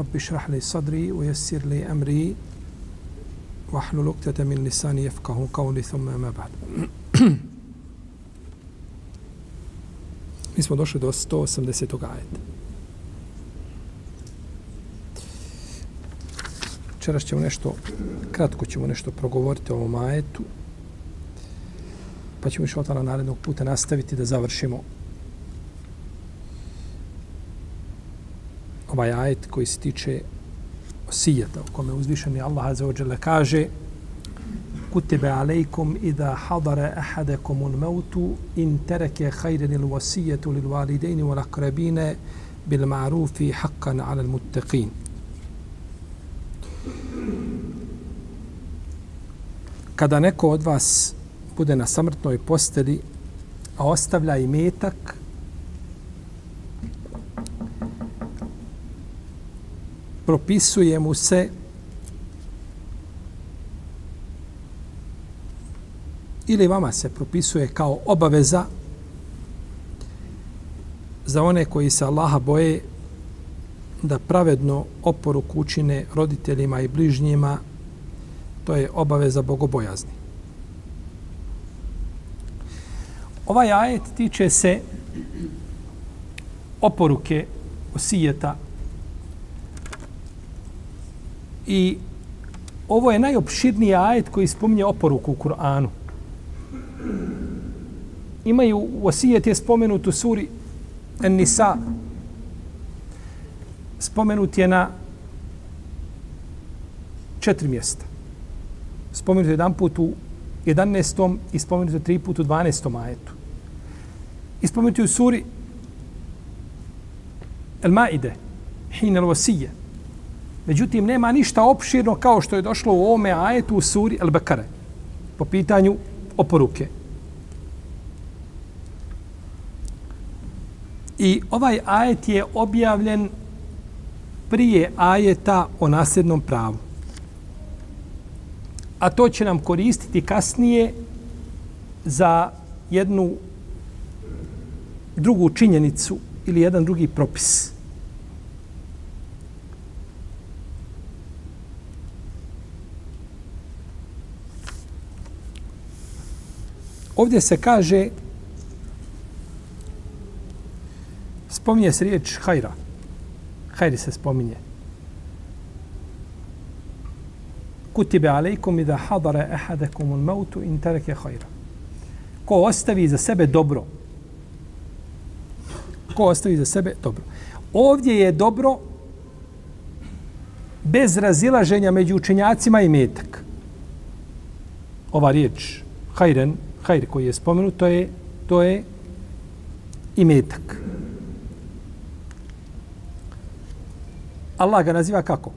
رب اشرح لي صدري ويسر لي أمري واحلل عقدة من لساني يفقه قولي ثم ما بعد Mi smo došli do 180. ajeta. Večeras ćemo nešto, kratko ćemo nešto progovoriti o ovom ajetu, pa ćemo još otvala narednog puta nastaviti da završimo ovaj ajet koji se tiče osijeta, u kome uzvišeni Allah Azza wa Jalla kaže kutibe alejkum idha hadara ahadakum al-mautu in taraka khayran al-wasiyatu lil walidayn wal akrabine bil ma'rufi haqqan 'ala al-muttaqin Kada neko od vas bude na samrtnoj posteli, a ostavlja i metak, propisuje mu se ili vama se propisuje kao obaveza za one koji se Allaha boje da pravedno oporuku učine roditeljima i bližnjima, to je obaveza bogobojazni. Ovaj ajet tiče se oporuke osijeta I ovo je najopširniji ajet koji spominje oporuku u Kur'anu. Imaju osijet je spomenut u suri An-Nisa. Spomenut je na četiri mjesta. Spomenut je jedan put u 11. i spomenut je tri put u 12. ajetu. I spomenut je u suri El-Maide, Hin al-Wasije, Međutim, nema ništa opširno kao što je došlo u ovome ajetu u suri El Bekare po pitanju oporuke. I ovaj ajet je objavljen prije ajeta o nasljednom pravu. A to će nam koristiti kasnije za jednu drugu činjenicu ili jedan drugi propis. Ovdje se kaže spominje se riječ hajra. Hajri se spominje. Kutibe alejkum idha hadara ahadakum al mautu in taraka hajra. Ko ostavi za sebe dobro. Ko ostavi za sebe dobro. Ovdje je dobro bez razilaženja među učenjacima i metak. Ova riječ hajren hajr koji je spomenut, to je, to je imetak. Allah ga naziva kako?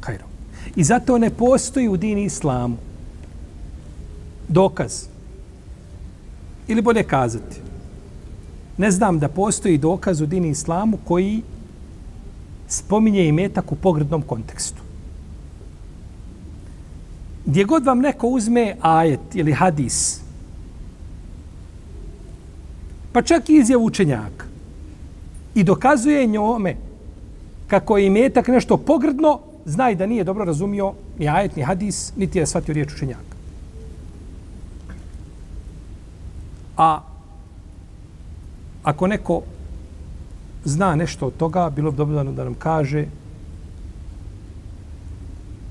Hajrom. I zato ne postoji u dini islamu dokaz. Ili bolje kazati. Ne znam da postoji dokaz u dini islamu koji spominje imetak u pogrednom kontekstu. Gdje god vam neko uzme ajet ili hadis pa čak i izjav učenjaka. I dokazuje njome kako je imetak nešto pogrdno, znaj da nije dobro razumio ni ajet, ni hadis, niti je shvatio riječ učenjaka. A ako neko zna nešto od toga, bilo bi dobro da nam kaže,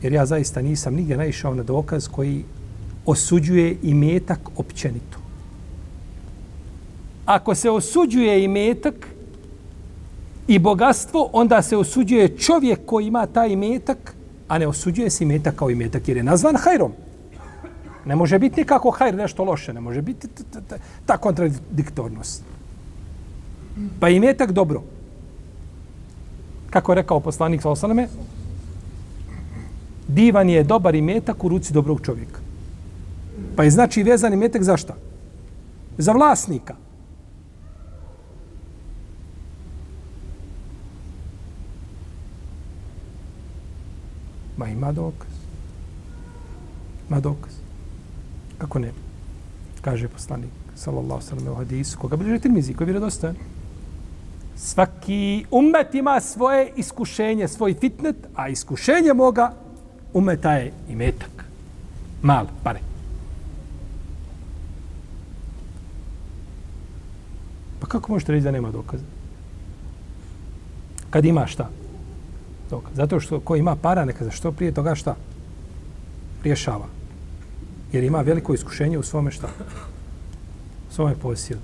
jer ja zaista nisam nigdje naišao na dokaz koji osuđuje i metak općenito ako se osuđuje i metak i bogatstvo, onda se osuđuje čovjek koji ima taj metak, a ne osuđuje se metak kao i metak jer je nazvan hajrom. Ne može biti nikako hajr nešto loše, ne može biti ta kontradiktornost. Pa i metak dobro. kako je rekao poslanik sa osaname, divan je dobar imetak u ruci dobrog čovjeka. Pa je znači vezan imetak za šta? Za vlasnika. Ma ima dokaz. Ima dokaz. Kako ne? Kaže poslanik, sallallahu sallam, u hadisu, koga bliže tirmizi, koji je vjerodostojan. Svaki umet ima svoje iskušenje, svoj fitnet, a iskušenje moga umeta je i metak. Mal, pare. Pa kako možete reći da nema dokaza? Kad ima šta? Toga. Zato što ko ima para, neka za što prije toga šta? Rješava. Jer ima veliko iskušenje u svome šta? U svome posjedu.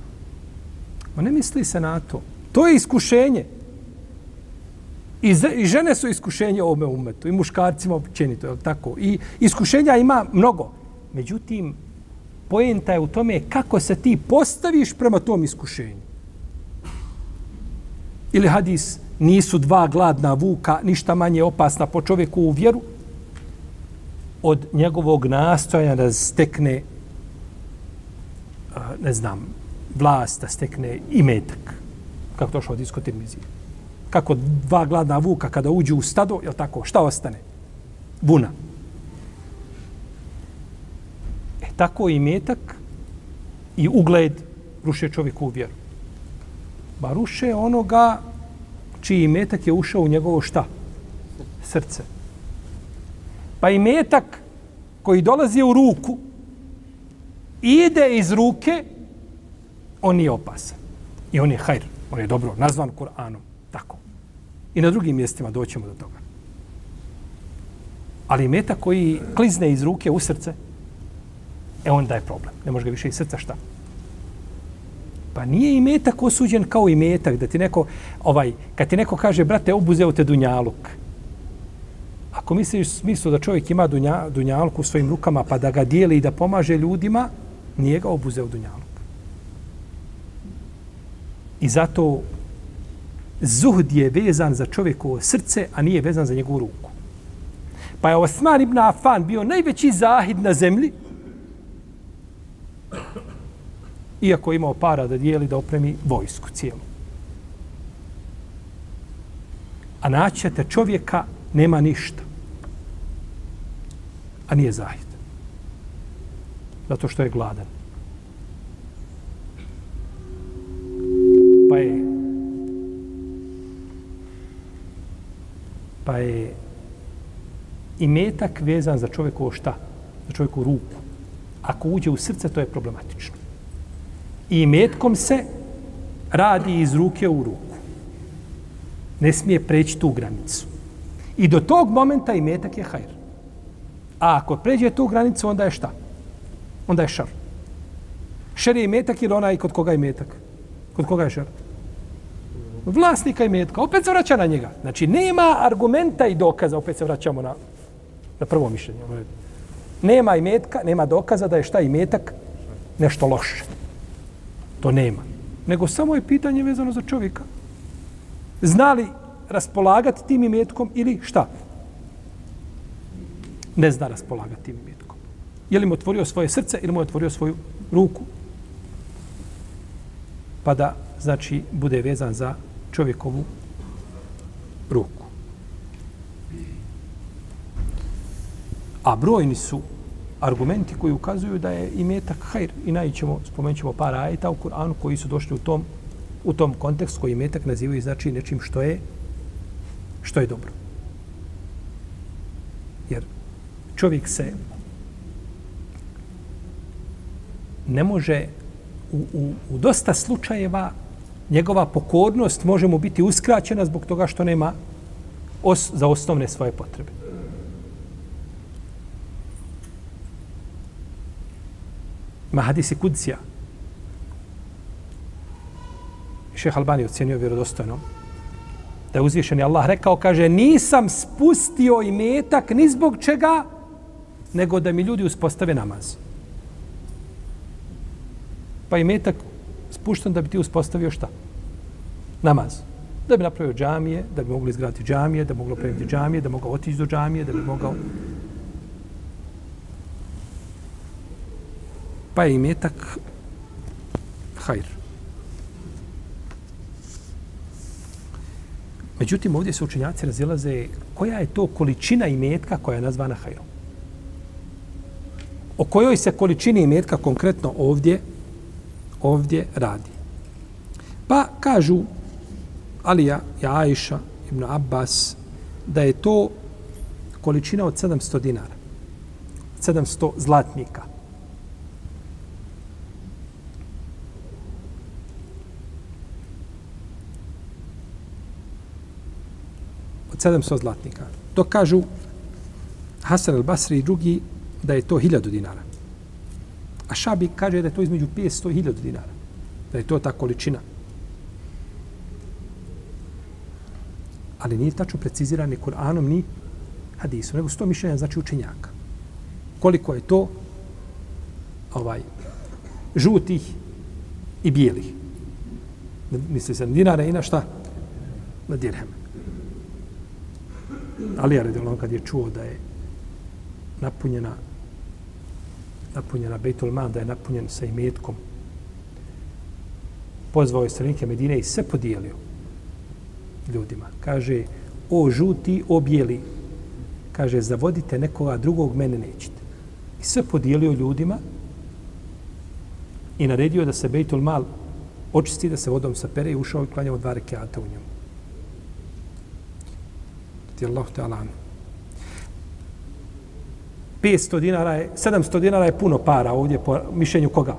Ma ne misli se na to. To je iskušenje. I, I žene su iskušenje ovome umetu. I muškarcima općenito. Je tako? I iskušenja ima mnogo. Međutim, pojenta je u tome kako se ti postaviš prema tom iskušenju. Ili hadis, nisu dva gladna vuka ništa manje opasna po čovjeku u vjeru od njegovog nastojanja da stekne ne znam, vlast, da stekne imetak kako to što od iskotirmizije. Kako dva gladna vuka kada uđu u stado, je tako, šta ostane? Vuna. E tako i metak i ugled ruše čovjeku u vjeru. Ba ruše onoga čiji metak je ušao u njegovo šta? Srce. Pa i metak koji dolazi u ruku ide iz ruke, on nije opasan. I on je hajr. On je dobro nazvan Kur'anom. Tako. I na drugim mjestima doćemo do toga. Ali meta koji klizne iz ruke u srce, e onda je problem. Ne može ga više iz srca šta? Pa nije i metak osuđen kao i metak, da ti neko, ovaj, kad ti neko kaže, brate, obuzeo te dunjaluk. Ako misliš smislu da čovjek ima dunja, dunjaluk u svojim rukama, pa da ga dijeli i da pomaže ljudima, nije ga obuzeo dunjaluk. I zato zuhd je vezan za čovjekovo srce, a nije vezan za njegovu ruku. Pa je Osman ibn Affan bio najveći zahid na zemlji, iako je imao para da dijeli da opremi vojsku cijelu. A naćete čovjeka, nema ništa. A nije zahid. Zato što je gladan. Pa je pa je i metak vezan za čovjekovo šta? Za čovjekovu ruku. Ako uđe u srce, to je problematično i metkom se radi iz ruke u ruku. Ne smije preći tu granicu. I do tog momenta i metak je hajr. A ako pređe tu granicu, onda je šta? Onda je šar. Šar je metak ili onaj kod koga je metak? Kod koga je šar? Vlasnika i metka. Opet se vraća na njega. Znači, nema argumenta i dokaza. Opet se vraćamo na, na prvo mišljenje. Nema i metka, nema dokaza da je šta i metak nešto loše. To nema. Nego samo je pitanje vezano za čovjeka. Zna li raspolagati tim imetkom ili šta? Ne zna raspolagati tim imetkom. Je li mu otvorio svoje srce ili mu je otvorio svoju ruku? Pa da, znači, bude vezan za čovjekovu ruku. A brojni su argumenti koji ukazuju da je imetak hajr i najićemo, spomenućemo par ajeta u Kur'anu koji su došli u tom, u tom kontekstu koji imetak nazivaju znači nečim što je što je dobro. Jer čovjek se ne može u, u, u dosta slučajeva njegova pokornost može mu biti uskraćena zbog toga što nema os, za osnovne svoje potrebe. Ima hadisi kudsija. Šeh Albani ocjenio vjerodostojno da je uzvišen Allah rekao, kaže, nisam spustio i metak ni zbog čega, nego da mi ljudi uspostave namaz. Pa i metak spušten da bi ti uspostavio šta? Namaz. Da bi napravio džamije, da bi mogli izgraditi džamije, da bi moglo opremiti džamije, da bi mogao otići do džamije, da bi mogao... Pa je imetak hajr. Međutim, ovdje se učenjaci razilaze koja je to količina imetka koja je nazvana hajrom. O kojoj se količini imetka konkretno ovdje ovdje radi. Pa kažu Alija i Ajša ibn Abbas da je to količina od 700 dinara. 700 zlatnika. Od 700 zlatnika. To kažu Hasan al-Basri i drugi da je to 1000 dinara. A Šabi kaže da je to između 500 i 1000 dinara. Da je to ta količina. Ali nije tačno precizirani Kur'anom ni hadisom, nego sto mišljenja znači učenjaka. Koliko je to ovaj žutih i bijelih. Misli se na dinara i na šta? Na dirheme. Ali ja redilo kad je čuo da je napunjena napunjena Bejtul Man, da je napunjen sa imetkom. Pozvao je stranike Medine i sve podijelio ljudima. Kaže, o žuti, o bijeli. Kaže, zavodite nekoga drugog, mene nećete. I sve podijelio ljudima i naredio da se Bejtul Mal očisti, da se vodom sapere i ušao i klanjao dva rekiata u njemu radijallahu ta'ala anhu. 500 dinara je, 700 dinara je puno para ovdje po mišljenju koga?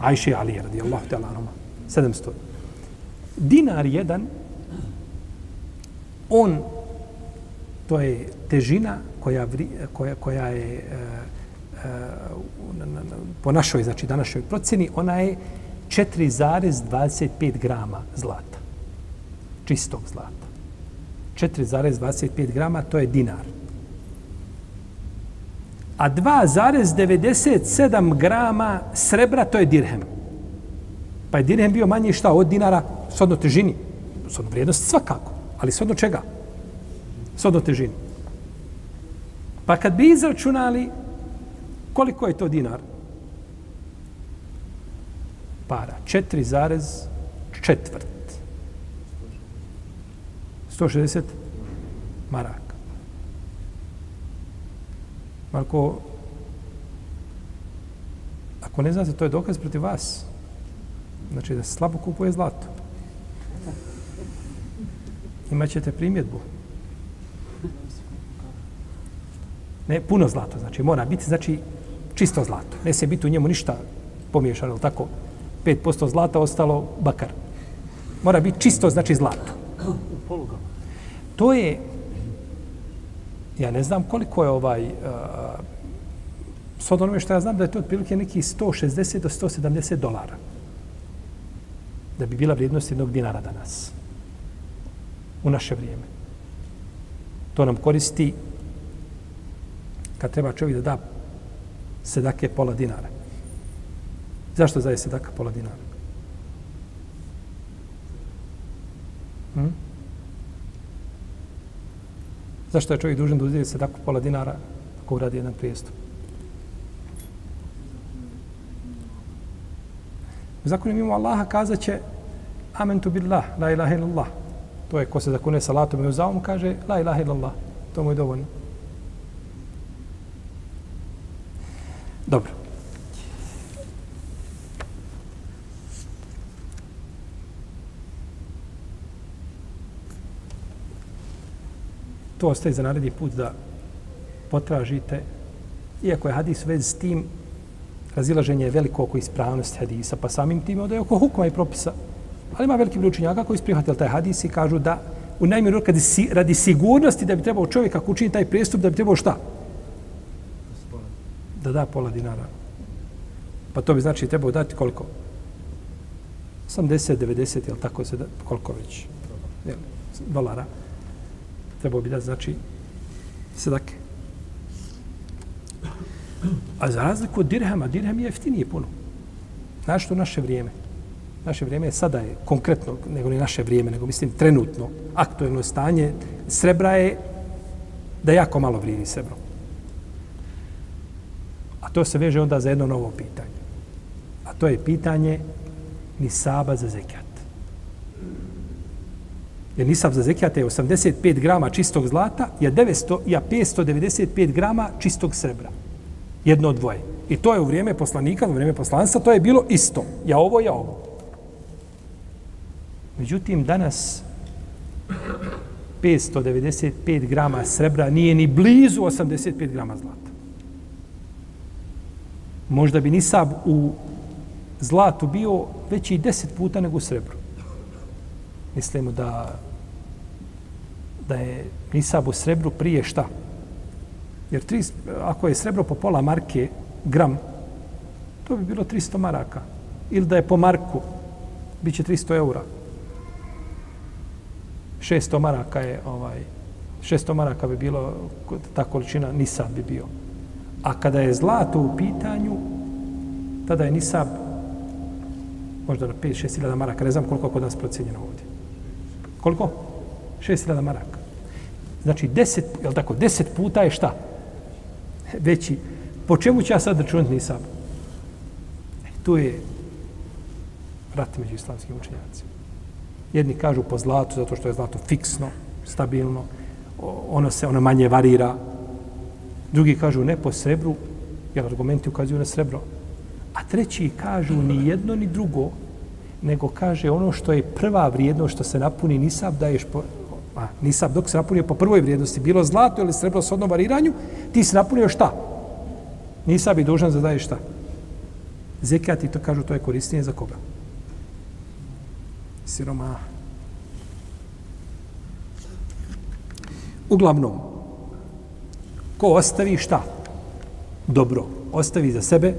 Ajše Ali radi Allahu te 700. Dinar jedan, on, to je težina koja, koja, koja je e, e, po našoj, znači današnjoj procjeni, ona je 4,25 grama zlata. Čistog zlata. 4,25 grama, to je dinar a 2,97 grama srebra, to je dirhem. Pa je dirhem bio manji šta od dinara s odno težini. S odno vrijednost svakako, ali s čega? S odno težini. Pa kad bi izračunali koliko je to dinar? Para. 4,4. 160 maraka. Marko, ako ne znate, to je dokaz protiv vas. Znači da slabo kupuje zlato. Imaćete primjedbu. Ne, puno zlato, znači mora biti, znači čisto zlato. Ne se biti u njemu ništa pomiješano, tako? 5% zlata ostalo bakar. Mora biti čisto, znači zlato. To je Ja ne znam koliko je ovaj, eh, uh, s od onome što ja znam da je to otprilike neki 160 do 170 dolara. Da bi bila vrijednost jednog dinara danas. U naše vrijeme. To nam koristi kad treba čovjek da da sedake pola dinara. Zašto zaje sedaka pola dinara? Hm? Zašto je čovjek dužan da uzeti se tako pola dinara ako uradi jedan prijestup? U zakonu mimo Allaha kazat će Amentu billah, la ilaha illallah. To je ko se zakune salatom i uzavom, kaže la ilaha illallah. To mu je dovoljno. Dobro. To ostaje za naredni put da potražite, iako je hadis vez s tim, razilaženje je veliko oko ispravnosti hadisa, pa samim tim odaje oko hukma i propisa. Ali ima veliki broj učenjaka koji isprihvatili taj hadis i kažu da u najmjeru kad si, radi sigurnosti da bi trebao čovjek ako učini taj prestup, da bi trebao šta? Da da pola dinara. Pa to bi znači trebao dati koliko? 80, 90, jel tako se da, koliko već? Jel, dolara trebao bi da znači sedake. A za razliku od dirhama, dirham je jeftinije puno. Znaš što naše vrijeme? naše vrijeme je sada je konkretno, nego ne naše vrijeme, nego mislim trenutno, aktuelno stanje srebra je da jako malo vrijedi srebro. A to se veže onda za jedno novo pitanje. A to je pitanje nisaba za zekijat. Jer nisab za zekijat je 85 grama čistog zlata, je 900, ja 595 grama čistog srebra. Jedno od dvoje. I to je u vrijeme poslanika, u vrijeme poslanstva, to je bilo isto. Ja ovo, ja ovo. Međutim, danas 595 grama srebra nije ni blizu 85 grama zlata. Možda bi nisab u zlatu bio veći i deset puta nego u srebru. Mislimo da da je nisab u srebru prije šta? Jer tri, ako je srebro po pola marke, gram, to bi bilo 300 maraka. Ili da je po marku, bit će 300 eura. 600 maraka je ovaj 600 maraka bi bilo ta količina nisab bi bio. A kada je zlato u pitanju, tada je nisab možda na 5-6 hiljada maraka, ne znam koliko je kod nas procenjeno ovdje. Koliko? 6 hiljada maraka. Znači, 10, je tako, 10 puta je šta? Veći. Po čemu ću ja sad računati nisam? E, tu je rat među islamskim učenjacima. Jedni kažu po zlatu, zato što je zlato fiksno, stabilno, ono se ono manje varira. Drugi kažu ne po srebru, jer argumenti ukazuju na srebro. A treći kažu ni jedno ni drugo, nego kaže ono što je prva vrijednost što se napuni nisab daješ po, Pa nisab dok se napunio po prvoj vrijednosti, bilo zlato ili srebro s odnom variranju, ti si napunio šta? Nisab je dužan za daje šta? Zekat i to kažu, to je korisnije za koga? Siroma. Uglavnom, ko ostavi šta? Dobro. Ostavi za sebe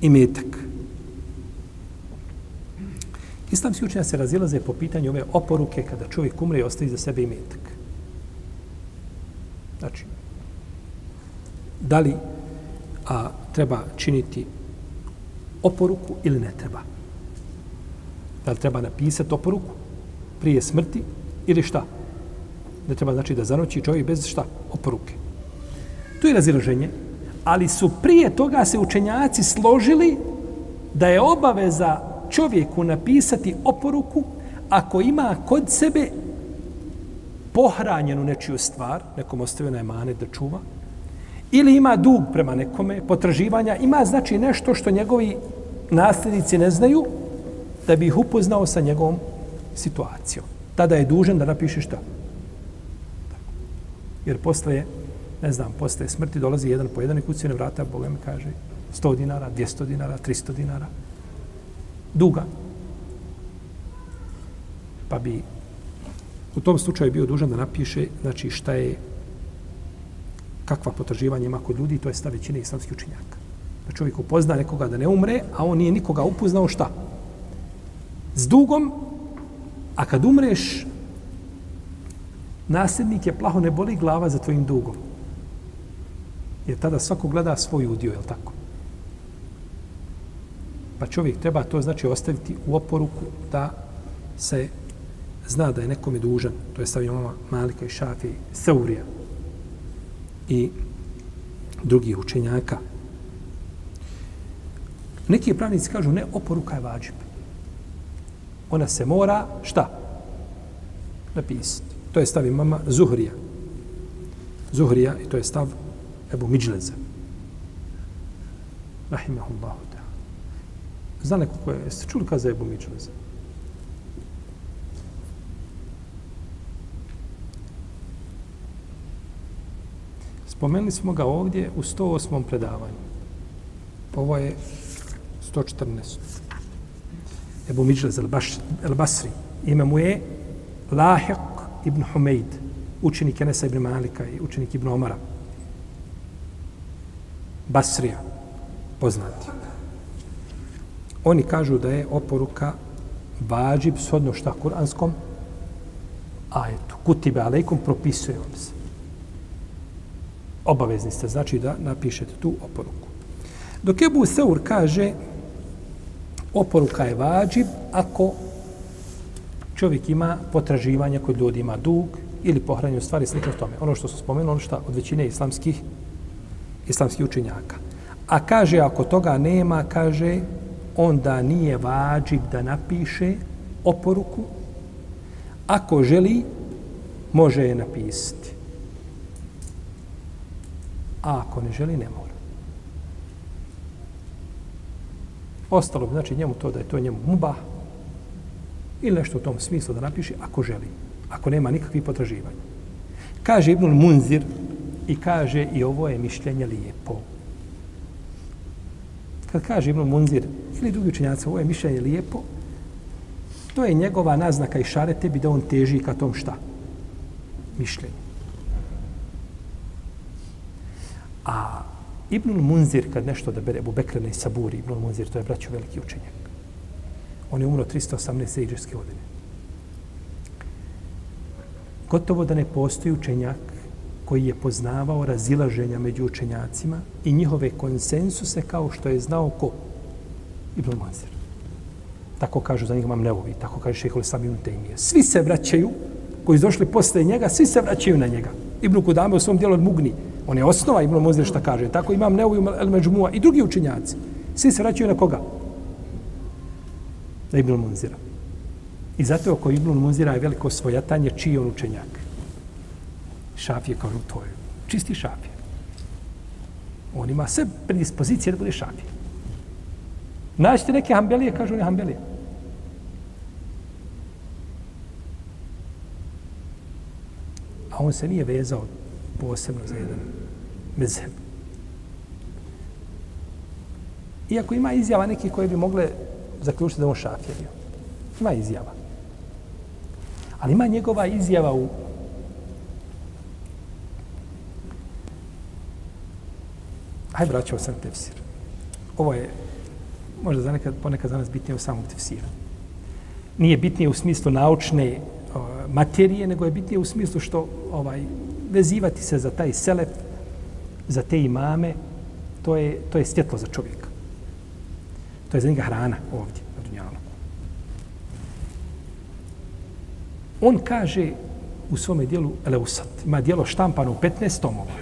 i metak. Islamski učenja se razilaze po pitanju ove oporuke kada čovjek umre i ostavi za sebe imetak. Znači, da li a, treba činiti oporuku ili ne treba? Da li treba napisati oporuku prije smrti ili šta? Ne treba znači da zanoći čovjek bez šta? Oporuke. Tu je razilaženje, ali su prije toga se učenjaci složili da je obaveza čovjeku napisati oporuku ako ima kod sebe pohranjenu nečiju stvar, nekom ostavljena je mane da čuva, ili ima dug prema nekome, potraživanja, ima znači nešto što njegovi nasljednici ne znaju, da bi ih upoznao sa njegovom situacijom. Tada je dužan da napiše šta? Jer posle, ne znam, posle smrti dolazi jedan po jedan i kucine vrata, Boga mi kaže 100 dinara, 200 dinara, 300 dinara. Duga. Pa bi u tom slučaju bio dužan da napiše znači šta je kakva potraživanja ima kod ljudi, to je stav većine islamskih učinjaka. Da čovjek upozna nekoga da ne umre, a on nije nikoga upoznao šta? S dugom, a kad umreš, nasljednik je plaho ne boli glava za tvojim dugom. Jer tada svako gleda svoj udio, je li tako? Pa čovjek treba to znači ostaviti u oporuku da se zna da je nekome dužan. To je stavio mama Malika i Šafi, Seurija i drugih učenjaka. Neki pravnici kažu ne, oporuka je vađib. Ona se mora, šta? Napisati. To je stav mama Zuhrija. Zuhrija i to je stav Ebu Miđleza. Rahimahullahu. Zna neko ko je, jeste čuli kaza Ebu Midžleza? Spomenuli smo ga ovdje u 108. predavanju. Ovo je 114. Ebu Midžlez el-Basri. Ime mu je Lahiq ibn Humeid, učenik Enesa ibn Malika i učenik ibn Omara. Basrija, poznati. Oni kažu da je oporuka vađib shodno šta kuranskom ajetu. Kutibe alejkom propisuje vam se. Obavezni ste, znači da napišete tu oporuku. Dok Ebu Seur kaže Oporuka je vađib ako čovjek ima potraživanja kod ljudi, ima dug ili pohranju stvari slično tome. Ono što su spomenuli, ono što od većine islamskih, islamskih učenjaka. A kaže, ako toga nema, kaže, onda nije vađib da napiše oporuku. Ako želi, može je napisati. A ako ne želi, ne mora. Ostalo bi, znači, njemu to da je to njemu mubah ili nešto u tom smislu da napiše ako želi, ako nema nikakvih potraživanja. Kaže Ibnul Munzir i kaže i ovo je mišljenje lijepo. Kad kaže Ibn Munzir ili drugi učenjaci, ovo je mišljenje lijepo, to je njegova naznaka i šare tebi da on teži ka tom šta? Mišljenju. A Ibnul Munzir, kad nešto da bere Ebu Bekrene i Saburi, Ibnul Munzir, to je braćo veliki učenjak. On je umro 318. iđeske godine. Gotovo da ne postoji učenjak koji je poznavao razilaženja među učenjacima i njihove konsensuse kao što je znao ko? Ibn Munzir. Tako kažu za njih Imam nevovi, tako kaže šehol sami Untemije. Svi se vraćaju, koji su došli posle njega, svi se vraćaju na njega. Ibn Kudame u svom dijelu od Mugni. On je osnova Ibn Manzir šta kaže. Tako imam nevovi El Međmua i drugi učenjaci. Svi se vraćaju na koga? Na Ibn Munzira. I zato oko Ibn Munzira je veliko svojatanje čiji on učenjak. Šafije kažu to je čisti šafije. On ima sve predispozicije da bude šafije. Naćete neke hambelije, kažu ne hambelije. A on se nije vezao posebno za jedan mezheb. Iako ima izjava neki koje bi mogle zaključiti da on šafije bio. Ima izjava. Ali ima njegova izjava u Aj, braćo, sam tefsir. Ovo je možda za nekad, ponekad za nas bitnije u samom tefsiru. Nije bitnije u smislu naučne o, materije, nego je bitnije u smislu što ovaj vezivati se za taj selef, za te imame, to je, to je svjetlo za čovjeka. To je za njega hrana ovdje, na Dunjalu. On kaže u svome dijelu Eleusat, ima dijelo štampano u 15 tomova.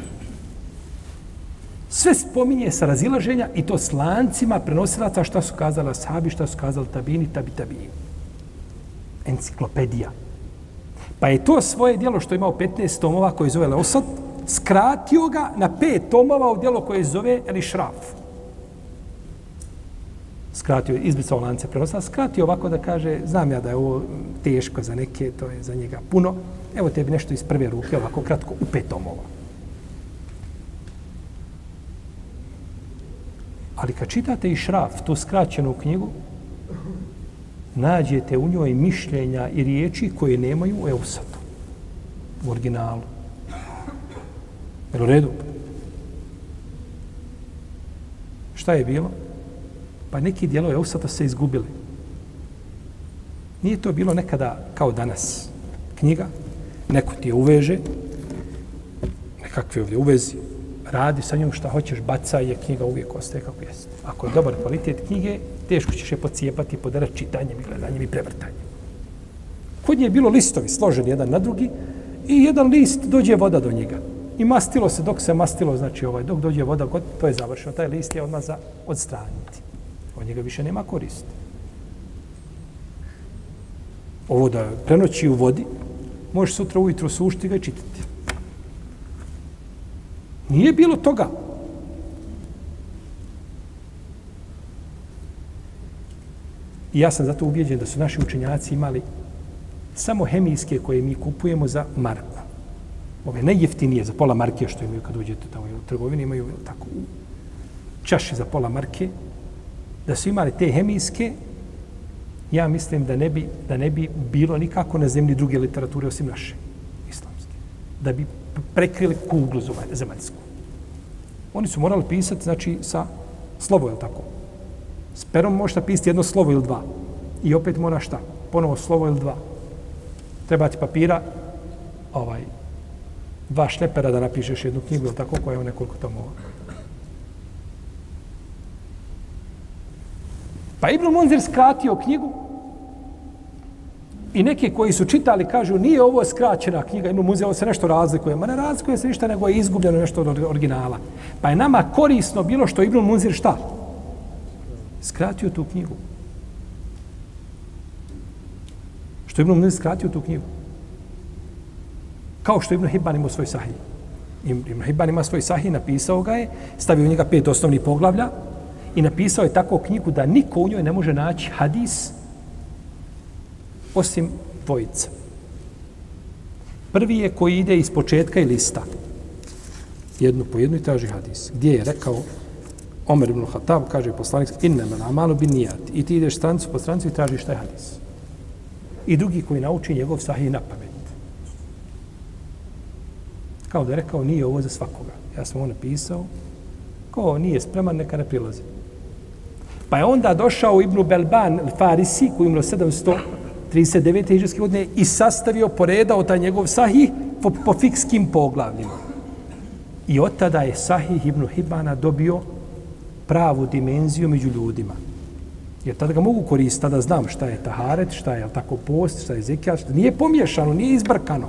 Sve spominje sa razilaženja i to s lancima prenosilaca šta su kazala sahabi, šta su kazali tabini, tabi, tabini. Enciklopedija. Pa je to svoje dijelo što je imao 15 tomova koje zove Leosat, skratio ga na pet tomova u dijelo koje zove Eli Šraf. Skratio je, izbicao lance prenosila, skratio ovako da kaže, znam ja da je ovo teško za neke, to je za njega puno, evo tebi nešto iz prve ruke, ovako kratko, u pet tomova. Ali kad čitate i šraf, tu skraćenu knjigu, nađete u njoj mišljenja i riječi koje nemaju u Eusatu, u originalu. Jel u redu? Šta je bilo? Pa neki dijelo Eusata se izgubili. Nije to bilo nekada kao danas. Knjiga, neko ti je uveže, nekakve ovdje uvezi, radi sa njom šta hoćeš, bacaj je knjiga uvijek ostaje kako jeste. Ako je dobar kvalitet knjige, teško ćeš je pocijepati, podarati čitanjem i gledanjem i prevrtanjem. Kod nje je bilo listovi složeni jedan na drugi i jedan list dođe voda do njega. I mastilo se dok se mastilo, znači ovaj, dok dođe voda, god, to je završeno. Taj list je odmah za odstraniti. Od njega više nema korist. Ovo da prenoći u vodi, možeš sutra ujutro sušti ga i čitati. Nije bilo toga. I ja sam zato ubijeđen da su naši učenjaci imali samo hemijske koje mi kupujemo za marku. Ove najjeftinije za pola marke što imaju kad uđete tamo u trgovini, imaju tako čaši za pola marke, da su imali te hemijske, ja mislim da ne bi, da ne bi bilo nikako na zemlji druge literature osim naše islamske. Da bi prekrili kuglu zemaljsku. Oni su morali pisati, znači, sa slovo, je tako? S perom možeš pisati jedno slovo ili dva. I opet mora šta? Ponovo slovo ili dva. Treba ti papira, ovaj, dva šlepera da napišeš jednu knjigu, ili tako, koja je nekoliko tomova. Pa Ibn Munzir skratio knjigu i neki koji su čitali kažu nije ovo skraćena knjiga, ima Munzir, ovo se nešto razlikuje. Ma ne razlikuje se ništa, nego je izgubljeno nešto od originala. Pa je nama korisno bilo što Ibn Munzir šta? Skratio tu knjigu. Što Ibn Munzir skratio tu knjigu. Kao što Ibn Hibban ima svoj sahih. Ibn Hibban ima svoj sahih, napisao ga je, stavio u njega pet osnovnih poglavlja i napisao je tako knjigu da niko u njoj ne može naći hadis osim dvojica. Prvi je koji ide iz početka i lista. Jednu po jednu i traži hadis. Gdje je rekao Omer ibn Khattab, kaže poslanik, inne man amalu bin nijat. I ti ideš strancu po strancu i tražiš taj hadis. I drugi koji nauči njegov sahih na pamet. Kao da je rekao, nije ovo za svakoga. Ja sam ovo napisao, ko nije spreman, neka ne prilazi. Pa je onda došao Ibnu Belban, farisi, koji je umro 700, 39. hiđarske godine i sastavio, poredao taj njegov sahih po, po fikskim poglavljima. I od tada je sahih Ibn Hibana dobio pravu dimenziju među ljudima. Jer tada ga mogu koristiti, tada znam šta je taharet, šta je tako post, šta je zekijat, šta nije pomješano, nije izbrkano.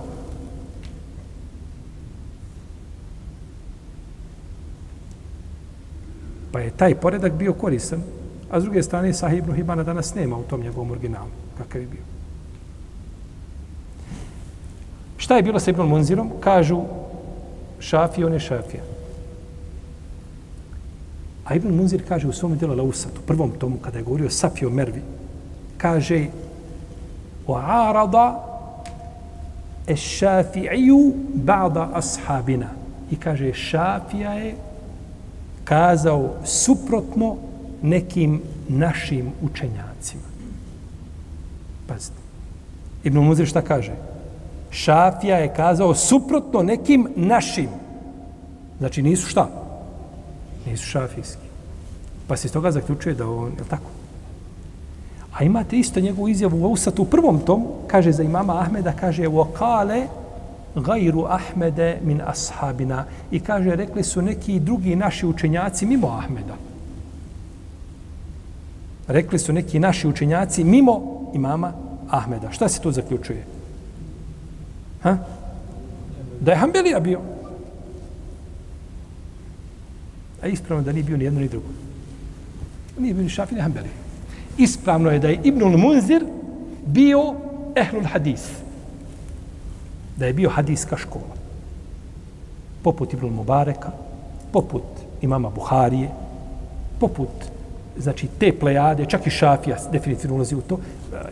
Pa je taj poredak bio koristan, a s druge strane Sahih ibn Hibana danas nema u tom njegovom originalu, kakav je bio. Šta je bilo sa Ibn Munzirom? Kažu šafije, on je šafija. A Ibn Munzir kaže u svom djelu Lausat, u prvom tomu, kada je govorio Safio Mervi, kaže o arada es šafi'iju ba'da ashabina. I kaže, šafija je kazao suprotno nekim našim učenjacima. Pazite. Ibn Muzir šta kaže? Šafija je kazao suprotno nekim našim. Znači nisu šta? Nisu šafijski. Pa se iz toga zaključuje da on, je tako? A imate isto njegovu izjavu u Usatu u prvom tomu, kaže za imama Ahmeda, kaže, وَقَالَ gajru Ahmede min ashabina. I kaže, rekli su neki drugi naši učenjaci mimo Ahmeda. Rekli su neki naši učenjaci mimo imama Ahmeda. Šta se tu zaključuje? Ha? Da je Hanbelija bio. A ispravno da nije bio ni jedno ni drugo. Nije bio ni šafi ni Hanbelija. Ispravno je da je Ibnul Munzir bio ehlul hadis da je bio hadijska škola. Poput Ibnul Mubareka, poput imama Buharije, poput znači te plejade, čak i Šafija definitivno ulazi u to,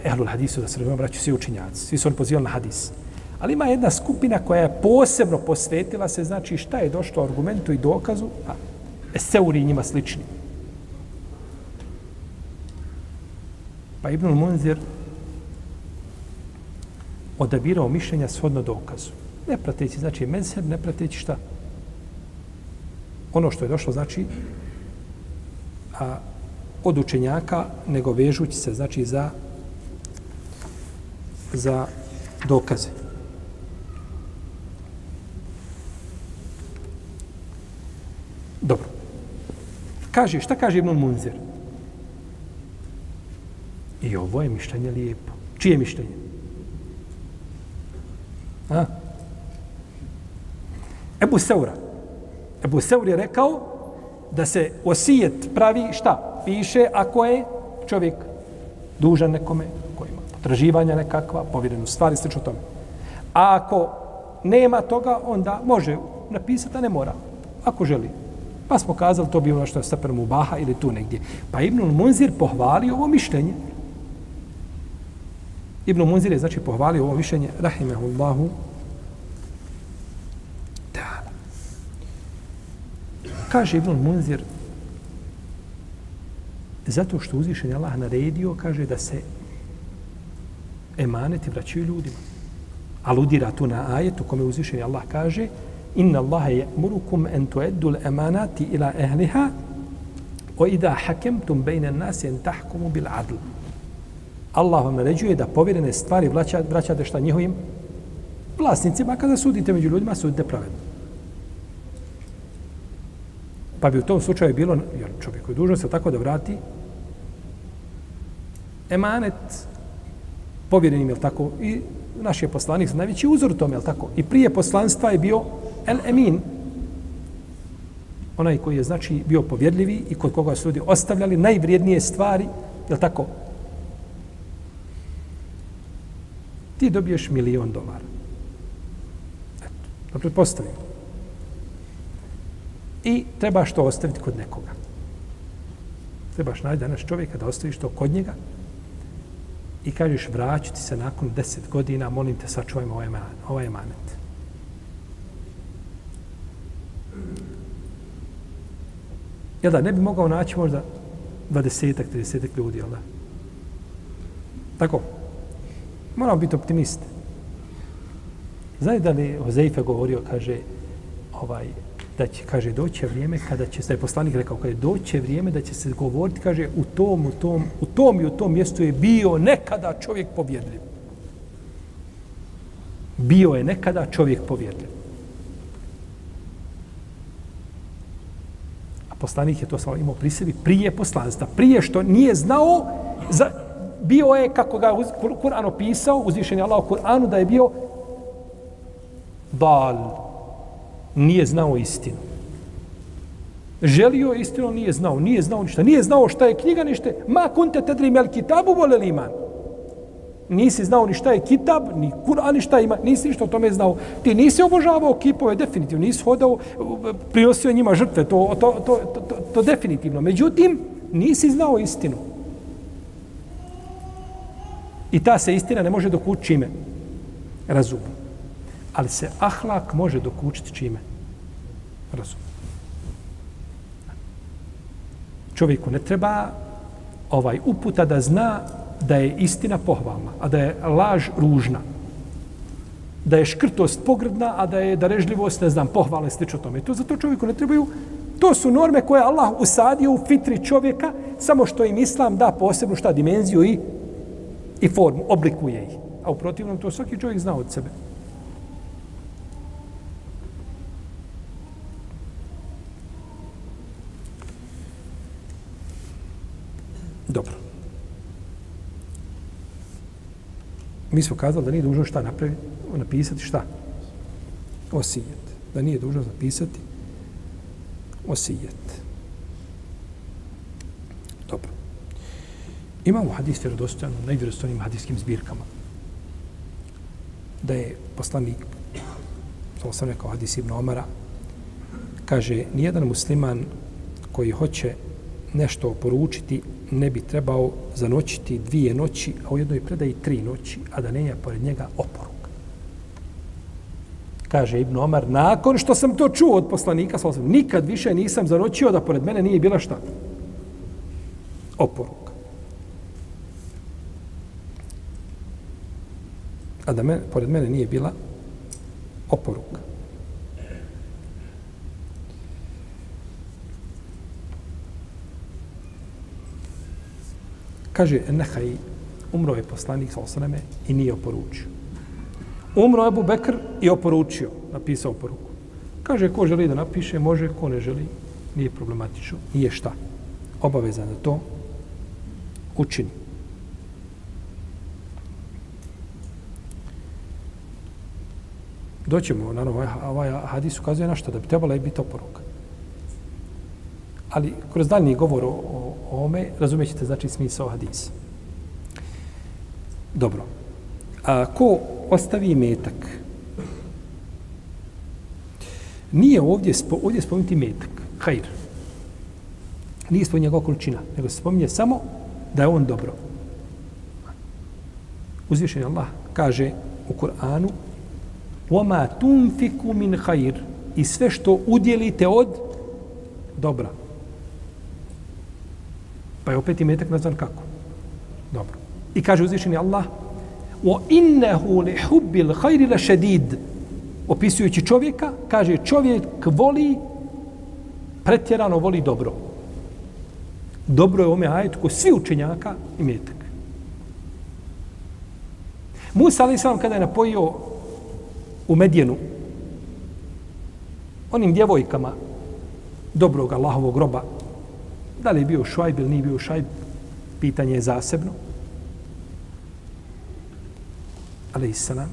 ehlul hadisu, da se razumemo, braću svi učinjaci, svi su oni pozivali na hadis. Ali ima jedna skupina koja je posebno posvetila se, znači šta je došlo argumentu i dokazu, a Eseuri njima slični. Pa Ibnul Munzir odabirao mišljenja shodno dokazu. Ne prateći, znači mezheb, ne prateći šta? Ono što je došlo, znači, a, od učenjaka, nego vežući se, znači, za za dokaze. Dobro. Kaže, šta kaže Ibn Munzir? I ovo je mišljenje lijepo. Čije mišljenje? A? Ebu Seura. Ebu Seur je rekao da se osijet pravi šta? Piše ako je čovjek dužan nekome, koji ima potraživanja nekakva, povjerenu stvari, sl. tome. A ako nema toga, onda može napisati, a ne mora. Ako želi. Pa smo kazali, to bi ono što je stepen Mubaha ili tu negdje. Pa Ibn Munzir pohvali ovo mišljenje. Ibn Munzir je znači pohvalio ovo mišljenje rahimehullahu ta'ala. Kaže Ibn Munzir zato što uzvišen je Allah naredio, kaže da se emaneti vraćaju ljudima. Aludira tu na ajetu kome uzvišen je Allah kaže Inna Allahe je'murukum en tueddul emanati ila ehliha o idha hakemtum bejne nasi en tahkumu bil adl. Allah vam naređuje da povjerene stvari vraća, vraćate šta njihovim vlasnicima, kada sudite među ljudima, sudite pravedno. Pa bi u tom slučaju bilo, jer čovjek je dužno se tako da vrati emanet povjerenim, je tako? I naš je poslanik najveći uzor u tome, je tako? I prije poslanstva je bio El Emin, onaj koji je znači bio povjedljivi i kod koga su ljudi ostavljali najvrijednije stvari, je tako? Ti dobiješ milion dolara. Eto, da pretpostavim. I trebaš to ostaviti kod nekoga. Trebaš naći danas čovjeka da ostaviš to kod njega i kažeš vraćati se nakon deset godina, molim te sačuvajmo ovaj, ovaj emanet. Jel da, ne bi mogao naći možda 20-ak, 30 ljudi, jel da? Tako? Moramo biti optimisti. Znate da li Hozeife govorio, kaže, ovaj, da će, kaže, doće vrijeme kada će, da je poslanik rekao, kaže, doće vrijeme da će se govoriti, kaže, u tom, u tom, u tom i u tom mjestu je bio nekada čovjek povjedljiv. Bio je nekada čovjek povjedljiv. Poslanik je to samo imao pri sebi prije poslanstva. Prije što nije znao, za, bio je, kako ga Kur'an opisao, uzvišen je Allah u Kur'anu, da je bio dal, nije znao istinu. Želio istinu, nije znao, nije znao ništa. Nije znao šta je knjiga, ništa. Ma kunte tedri mel kitabu vole iman. Nisi znao ni šta je kitab, ni Kur'an, ni šta ima. Nisi ništa o tome znao. Ti nisi obožavao kipove, definitivno. Nisi hodao, prinosio njima žrtve, to, to, to, to, to, to definitivno. Međutim, nisi znao istinu. I ta se istina ne može dokući čime? Razumom ali se ahlak može dokučiti čime? Razum. Čovjeku ne treba ovaj uputa da zna da je istina pohvalna, a da je laž ružna. Da je škrtost pogrdna, a da je darežljivost, ne znam, pohvala i tome. To zato čovjeku ne trebaju To su norme koje Allah usadio u fitri čovjeka, samo što im Islam da posebnu šta dimenziju i, i formu, oblikuje ih. A u protivnom to svaki čovjek zna od sebe. Dobro. Mi smo kazali da nije dužno šta napraviti, napisati šta? Osijet. Da nije dužno napisati osijet. Dobro. Imamo hadis vjerodostojan u najvjerostojnim hadiskim zbirkama. Da je poslanik, to sam rekao hadis Ibn Omara, kaže, nijedan musliman koji hoće nešto poručiti, ne bi trebao zanoćiti dvije noći, a u jednoj predaji tri noći, a da nema pored njega oporuk. Kaže Ibn Omar, nakon što sam to čuo od poslanika, sam, nikad više nisam zanoćio da pored mene nije bila šta? Oporuk. A da me, pored mene nije bila oporuka. Kaže, nehaj, umro je poslanik sa osaname i nije oporučio. Umro je Abu Bekr i oporučio, napisao poruku. Kaže, ko želi da napiše, može, ko ne želi, nije problematično. Nije šta. Obavezan da to učini. Doćemo, naravno, ovaj, ovaj hadis ukazuje na što, da bi trebala je biti oporuka. Ali kroz daljni govor o, o, o ome razumećete znači smisao hadisa. Dobro. A ko ostavi metak? Nije ovdje, spo, ovdje spomenuti metak. Hajr. Nije spomenuti njegova količina, nego se spominje samo da je on dobro. Uzvišen Allah kaže u Kur'anu وَمَا تُنْفِكُ مِنْ خَيْرِ I sve što udjelite od dobra. Pa je opet imetak nazvan kako? Dobro. I kaže uzvišeni Allah o innehu li hubbil hajri la šedid opisujući čovjeka, kaže čovjek voli pretjerano voli dobro. Dobro je ome ajetu ko svi učenjaka imetak. Musa ali sam kada je napojio u Medjenu onim djevojkama dobrog Allahovog groba Da li je bio šajb ili nije bio šajb, pitanje je zasebno. Ali islam,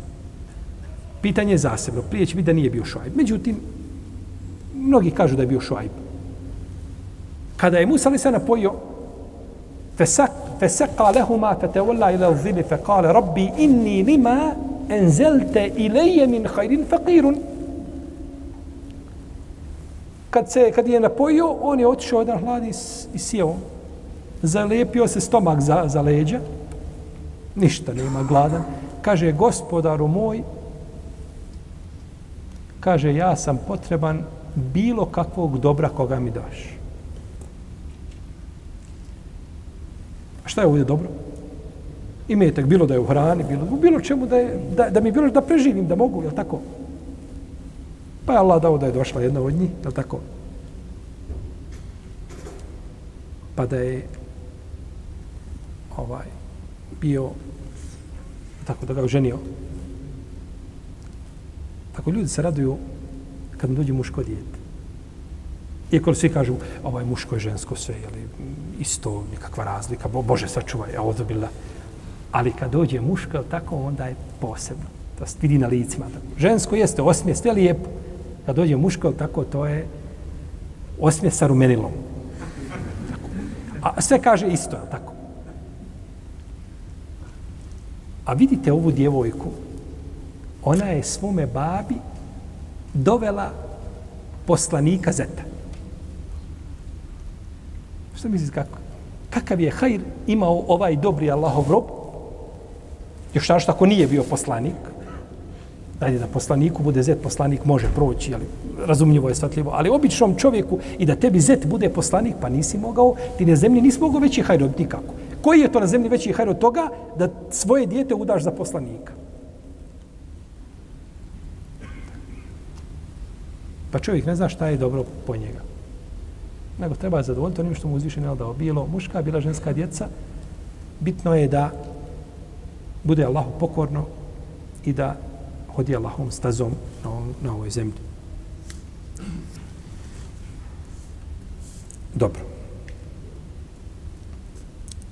pitanje je zasebno. Prije će biti da nije bio šajb. Međutim, mnogi kažu da je bio šajb. Kada je Musa Lisana pojio, fesak, فسقى لهما فتولى ila zili فقال rabbi inni lima أنزلت إلي min خير فقير Kad, se, kad je napojio, on je otišao jedan hlad i, i sjeo. Zalijepio se stomak za, za leđa. Ništa nema gladan. Kaže, gospodaru moj, kaže, ja sam potreban bilo kakvog dobra koga mi daš. A šta je ovdje dobro? Imetak, bilo da je u hrani, bilo, bilo čemu da, je, da, da mi bilo da preživim, da mogu, je tako? Pa je Allah dao da je došla jedna od njih, je tako? Pa da je ovaj bio tako da ga oženio. Tako ljudi se raduju kad dođe muško dijete. Iako svi kažu, ovaj muško je žensko sve, jeli, isto, nikakva razlika, bo, Bože sačuvaj, a ovdje bila. Ali kad dođe muško, tako, onda je posebno. To se vidi na licima. Tako. Žensko jeste osmije, sve lijepo. Kad dođe muško, tako, to je osmije sa rumenilom. Tako. A sve kaže isto, tako. A vidite ovu djevojku, ona je svome babi dovela poslanika Zeta. Što misliš kako? Kakav je hajr imao ovaj dobri Allahov rob? Još našto što ako nije bio poslanik? Dajde da poslaniku bude zet, poslanik može proći, ali razumljivo je svatljivo. Ali običnom čovjeku i da tebi zet bude poslanik, pa nisi mogao, ti na zemlji nisi mogao veći hajr od nikako. Koji je to na zemlji veći hajr od toga da svoje dijete udaš za poslanika? Pa čovjek ne zna šta je dobro po njega. Nego treba zadovoljiti onim što mu uzvišenel dao. Bilo muška, bila ženska djeca. Bitno je da bude Allahu pokorno i da hodi Allahom stazom na, ovom, na ovoj zemlji. Dobro.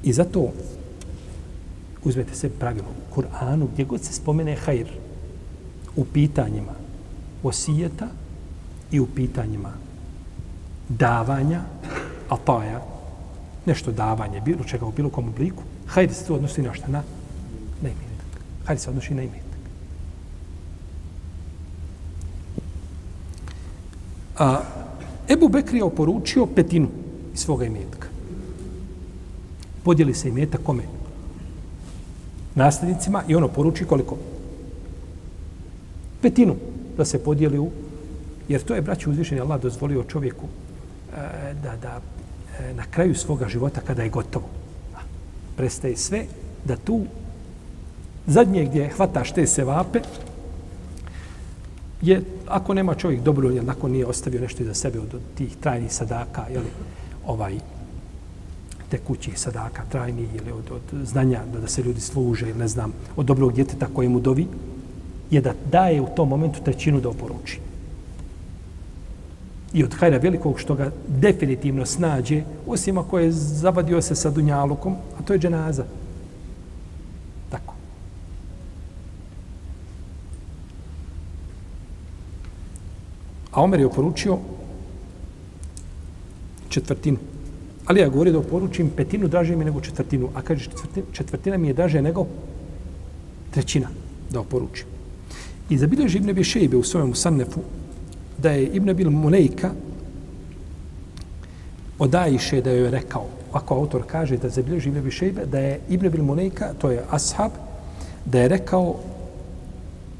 I zato uzmete se pravilo u Kur'anu gdje god se spomene hajr u pitanjima osijeta i u pitanjima davanja, a to je nešto davanje, bilo čega u bilo kom obliku, hajr se to odnosi na šta? Na, na imetak. Hajr se odnosi na imetak. A, Ebu Bekri je oporučio petinu iz svoga imetka podijeli se imeta kome? Nasljednicima i ono poruči koliko? Petinu da se podijeli u... Jer to je, braći, uzvišeni Allah dozvolio čovjeku e, da, da e, na kraju svoga života kada je gotovo. Prestaje sve da tu zadnje gdje hvataš te sevape je, ako nema čovjek dobro, jer nakon nije ostavio nešto iza sebe od, od tih trajnih sadaka, jeli, ovaj, tekućih sadaka, trajnih ili od, od znanja da, da se ljudi služe ili ne znam, od dobrog djeteta koje mu dovi, je da daje u tom momentu trećinu da oporuči. I od hajra velikog što ga definitivno snađe, osim ako je zabadio se sa dunjalukom, a to je dženaza. A Omer je oporučio četvrtinu. Ali ja govorim da poručim petinu draže mi nego četvrtinu. A kaže četvrtina, četvrtina mi je draže nego trećina da oporučim. I zabilježi Ibn Abi Šejbe u svojom sannefu da je Ibn Abil Mulejka odajiše da joj je rekao, ako autor kaže da zabilježi Ibn Abi Šejbe, da je Ibn Abil Mulejka, to je ashab, da je rekao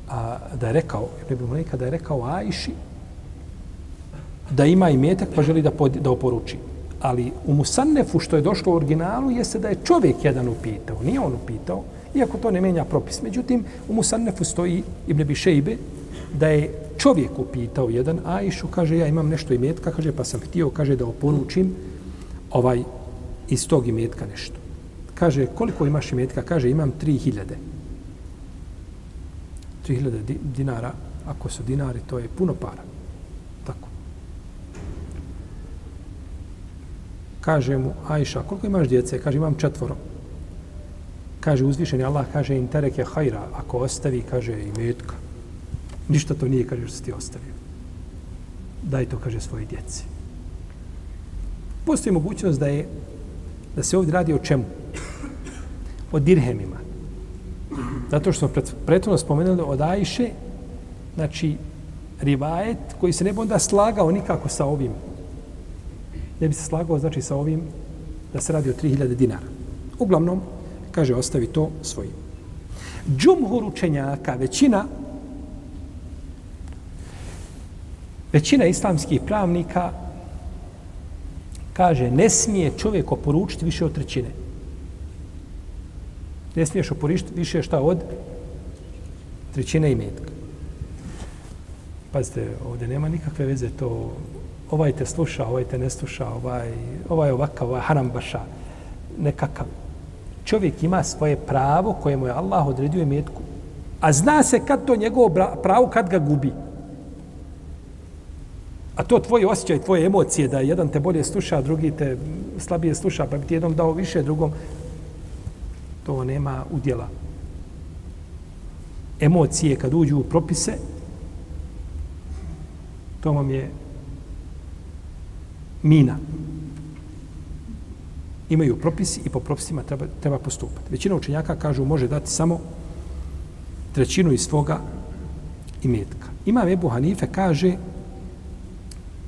a, da je rekao Ibn Abil Mulejka, da je rekao Ajši da ima i metak pa želi da, pod, da oporuči ali u Musannefu što je došlo u originalu jeste da je čovjek jedan upitao, nije on upitao, iako to ne menja propis. Međutim, u Musannefu stoji Ibn Bišejbe da je čovjek upitao jedan Ajšu, kaže ja imam nešto imetka, kaže pa sam htio, kaže da oporučim ovaj iz tog imetka nešto. Kaže koliko imaš imetka? Kaže imam 3000. 3000 dinara, ako su dinari, to je puno para. Kaže mu, Ajša, koliko imaš djece? Kaže, imam četvoro. kaže uzvišeni Allah, kaže interek je hajra, ako ostavi, kaže i metka. Ništa to nije, kaže, što si ti ostavio. Daj to, kaže, svoje djeci. Postoji mogućnost da je da se ovdje radi o čemu? O dirhemima. Zato što smo prethodno spomenuli od Ajše, znači, rivajet koji se ne bi onda slagao nikako sa ovim. Ne bi se slagao, znači, sa ovim da se radi o 3000 dinara. Uglavnom, kaže, ostavi to svojim. Džumhur učenjaka, većina većina islamskih pravnika kaže, ne smije čovjek oporučiti više od trećine. Ne smiješ oporučiti više šta od trećine i metka. Pazite, ovdje nema nikakve veze to ovaj te sluša, ovaj te ne sluša, ovaj, ovaj ovakav, ovaj harambaša, nekakav. Čovjek ima svoje pravo koje mu je Allah odredio metku. A zna se kad to njegovo pravo, kad ga gubi. A to tvoje osjećaj, tvoje emocije, da jedan te bolje sluša, drugi te slabije sluša, pa bi ti jednom dao više, drugom, to nema udjela. Emocije kad uđu u propise, to vam je mina. Imaju propisi i po propisima treba, treba postupati. Većina učenjaka kažu može dati samo trećinu iz svoga imetka. Ima Ebu Hanife kaže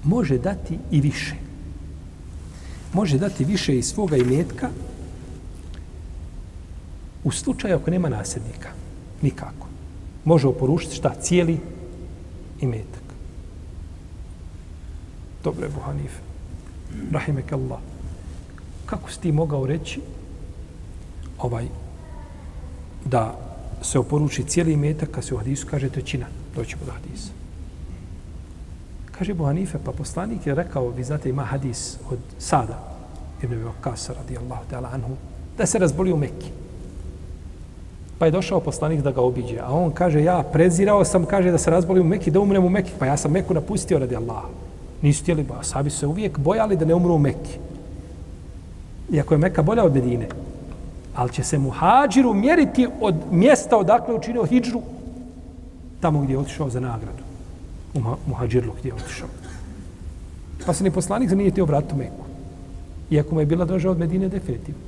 može dati i više. Može dati više iz svoga imetka u slučaju ako nema nasljednika. Nikako. Može oporušiti šta? Cijeli imetak. Dobro je Buhanife. Rahimek Allah. Kako si ti mogao reći ovaj da se oporuči cijeli metak, kad se u hadisu kaže trećina. Doćemo do hadisa. Kaže Ebu Hanife, pa poslanik je rekao, vi znate, ima hadis od Sada, Ibn Ebu Kasa, radijallahu ta'ala anhu, da se razboli u Mekki. Pa je došao poslanik da ga obiđe. A on kaže, ja prezirao sam, kaže da se razboli u Mekki, da umrem u Mekki. Pa ja sam Meku napustio radi Allaha. Nisu tijeli, ba, sabi se uvijek bojali da ne umru u Mekki. Iako je Mekka bolja od Medine. Ali će se muhađiru mjeriti od mjesta odakle učinio hijđru tamo gdje je otišao za nagradu u muhađirlu gdje je otišao. Pa se ni poslanik za nije tio vratiti u Meku. Iako mu je bila draža od Medine, definitivno.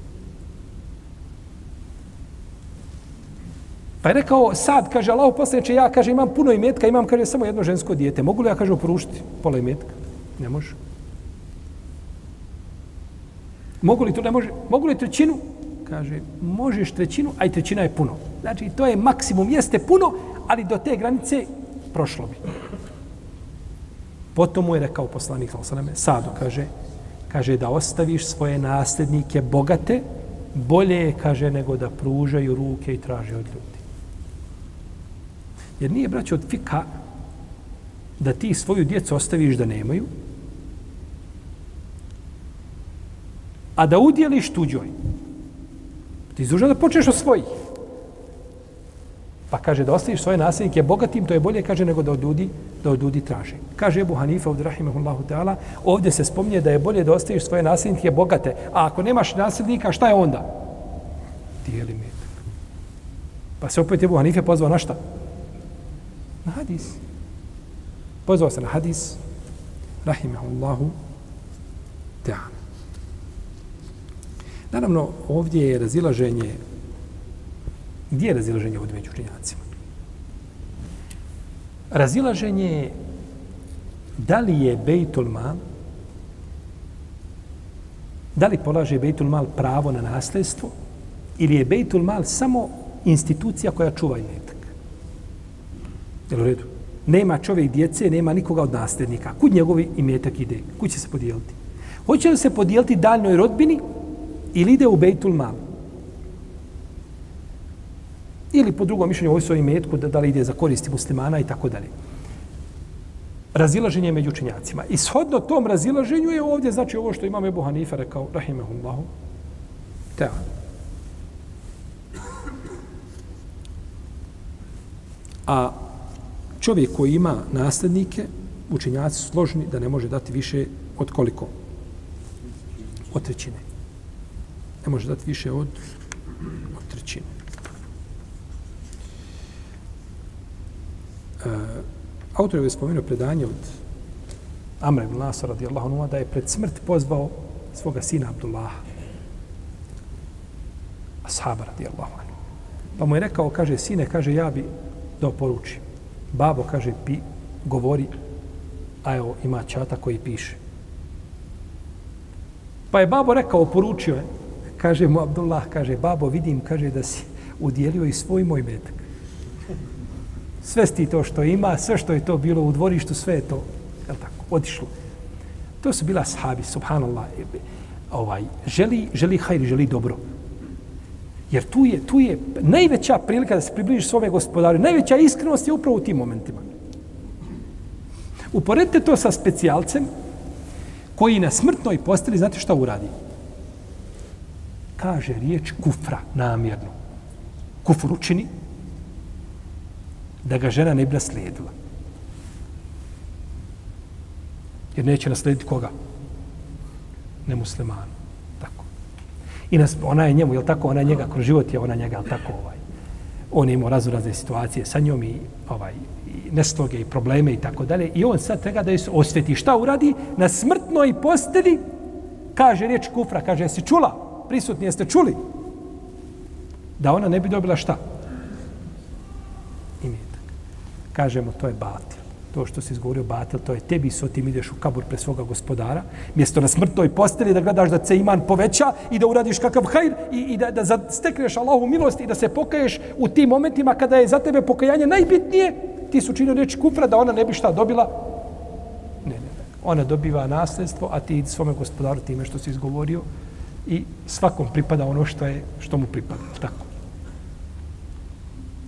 Pa je rekao, sad, kaže Allah, posljedniče, ja, kaže, imam puno imetka, imam, kaže, samo jedno žensko dijete. Mogu li ja, kaže, oporušiti pola imetka? Ne može. Mogu li to, ne može? Mogu li trećinu? Kaže, možeš trećinu, a i trećina je puno. Znači, to je maksimum, jeste puno, ali do te granice prošlo bi. Potom mu je rekao poslanik Salosaleme, Sadu, kaže, kaže da ostaviš svoje nasljednike bogate, bolje je, kaže, nego da pružaju ruke i traže od ljudi. Jer nije, braće, od fika da ti svoju djecu ostaviš da nemaju, a da udjeliš tuđoj. Ti izduža da počneš od svojih. Pa kaže da ostaviš svoje nasljednike bogatim, to je bolje, kaže, nego da od ljudi, da od ljudi traže. Kaže Ebu Hanifa, od Rahimahullahu Teala, ovdje se spominje da je bolje da ostaviš svoje nasljednike bogate, a ako nemaš nasljednika, šta je onda? Dijeli metak. Pa se opet Ebu Hanife pozvao na šta? Na hadis. Pozvao se na hadis. Rahimahullahu Teala. Naravno, ovdje je razilaženje Gdje je razilaženje ovdje među učenjacima? Razilaženje je da li je Bejtul Mal da li polaže Bejtul Mal pravo na nasljedstvo ili je Bejtul Mal samo institucija koja čuva imetak. Jel u redu? Nema čovjek djece, nema nikoga od nasljednika. Kud njegovi imetak ide? Kud će se podijeliti? Hoće li se podijeliti daljnoj rodbini ili ide u Bejtul Mal? Ili po drugom mišljenju ovoj svojim metku da, da li ide za koristi muslimana i tako dalje. Razilaženje među učenjacima. I shodno tom razilaženju je ovdje, znači ovo što imam Ebu Hanife rekao, rahimehullahu, ta. A čovjek koji ima nasljednike, učenjaci su složni da ne može dati više od koliko? Od trećine. Ne može dati više od od trećine. E, autor je spomenuo predanje od Amr ibn Lasa radijallahu anhu da je pred smrt pozvao svoga sina Abdullaha ashaba radijallahu anhu. Pa mu je rekao, kaže, sine, kaže, ja bi da oporučim. Babo, kaže, pi, govori, a evo, ima čata koji piše. Pa je babo rekao, poručio je, kaže mu Abdullah, kaže, babo, vidim, kaže, da si udjelio i svoj moj metak. Sve sti to što ima, sve što je to bilo u dvorištu, sve je to, je tako, otišlo. To su bila sahabi, subhanallah, ovaj, želi, želi hajri, želi dobro. Jer tu je, tu je najveća prilika da se približiš svome gospodaru. Najveća iskrenost je upravo u tim momentima. Uporedite to sa specijalcem koji na smrtnoj posteli, znate šta uradi? Kaže riječ kufra namjerno. Kufru čini da ga žena ne bi naslijedila. Jer neće naslijediti koga? Nemuslimanu. Tako. I nas, ona je njemu, je tako? Ona je njega, kroz život je ona njega, je tako? Ovaj. On je imao razne situacije sa njom i ovaj, nesloge i probleme i tako dalje. I on sad treba da je osveti. Šta uradi? Na smrtnoj posteli kaže riječ kufra. Kaže, jesi čula? Prisutni jeste čuli? Da ona ne bi dobila šta? Imetak. Kažemo, to je batil. To što se izgovorio batil, to je tebi so tim ideš u kabur pre svoga gospodara. Mjesto na smrtnoj posteli da gledaš da se iman poveća i da uradiš kakav hajr i, i da, da stekneš Allahu milost i da se pokaješ u tim momentima kada je za tebe pokajanje najbitnije, ti su činio reći kufra da ona ne bi šta dobila. Ne, ne, ne. Ona dobiva nasljedstvo, a ti svome gospodaru time što si izgovorio i svakom pripada ono što je što mu pripada. Tako.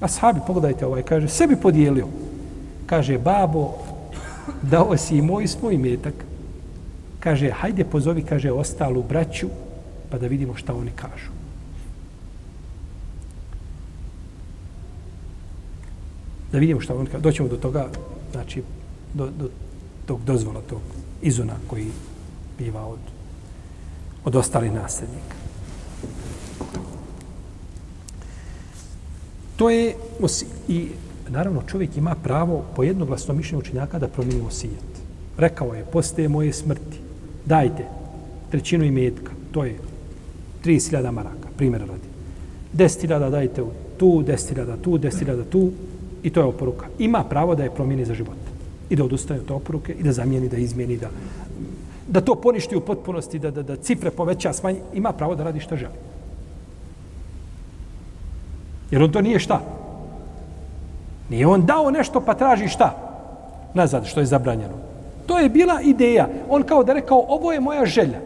Ashabi, pogledajte ovaj, kaže, sebi podijelio. Kaže, babo, dao si i moj svoj metak. Kaže, hajde pozovi, kaže, ostalu braću, pa da vidimo šta oni kažu. da vidimo šta on kažu. Doćemo do toga, znači, do, do tog dozvola, tog izuna koji biva od, od ostalih nasljednika. To je, i naravno čovjek ima pravo po jednoglasnom mišljenju učenjaka da promijeni osijet. Rekao je, postaje moje smrti, dajte trećinu imetka, to je 30.000 maraka, primjer radi. 10.000 dajte tu, 10.000 tu, 10.000 tu, I to je oporuka. Ima pravo da je promijeni za život. I da odustane od oporuke, i da zamijeni, da izmijeni, da, da to poništi u potpunosti, da, da, da cifre poveća, smanji. Ima pravo da radi što želi. Jer on to nije šta? Nije on dao nešto pa traži šta? Nazad, što je zabranjeno. To je bila ideja. On kao da rekao, ovo je moja želja.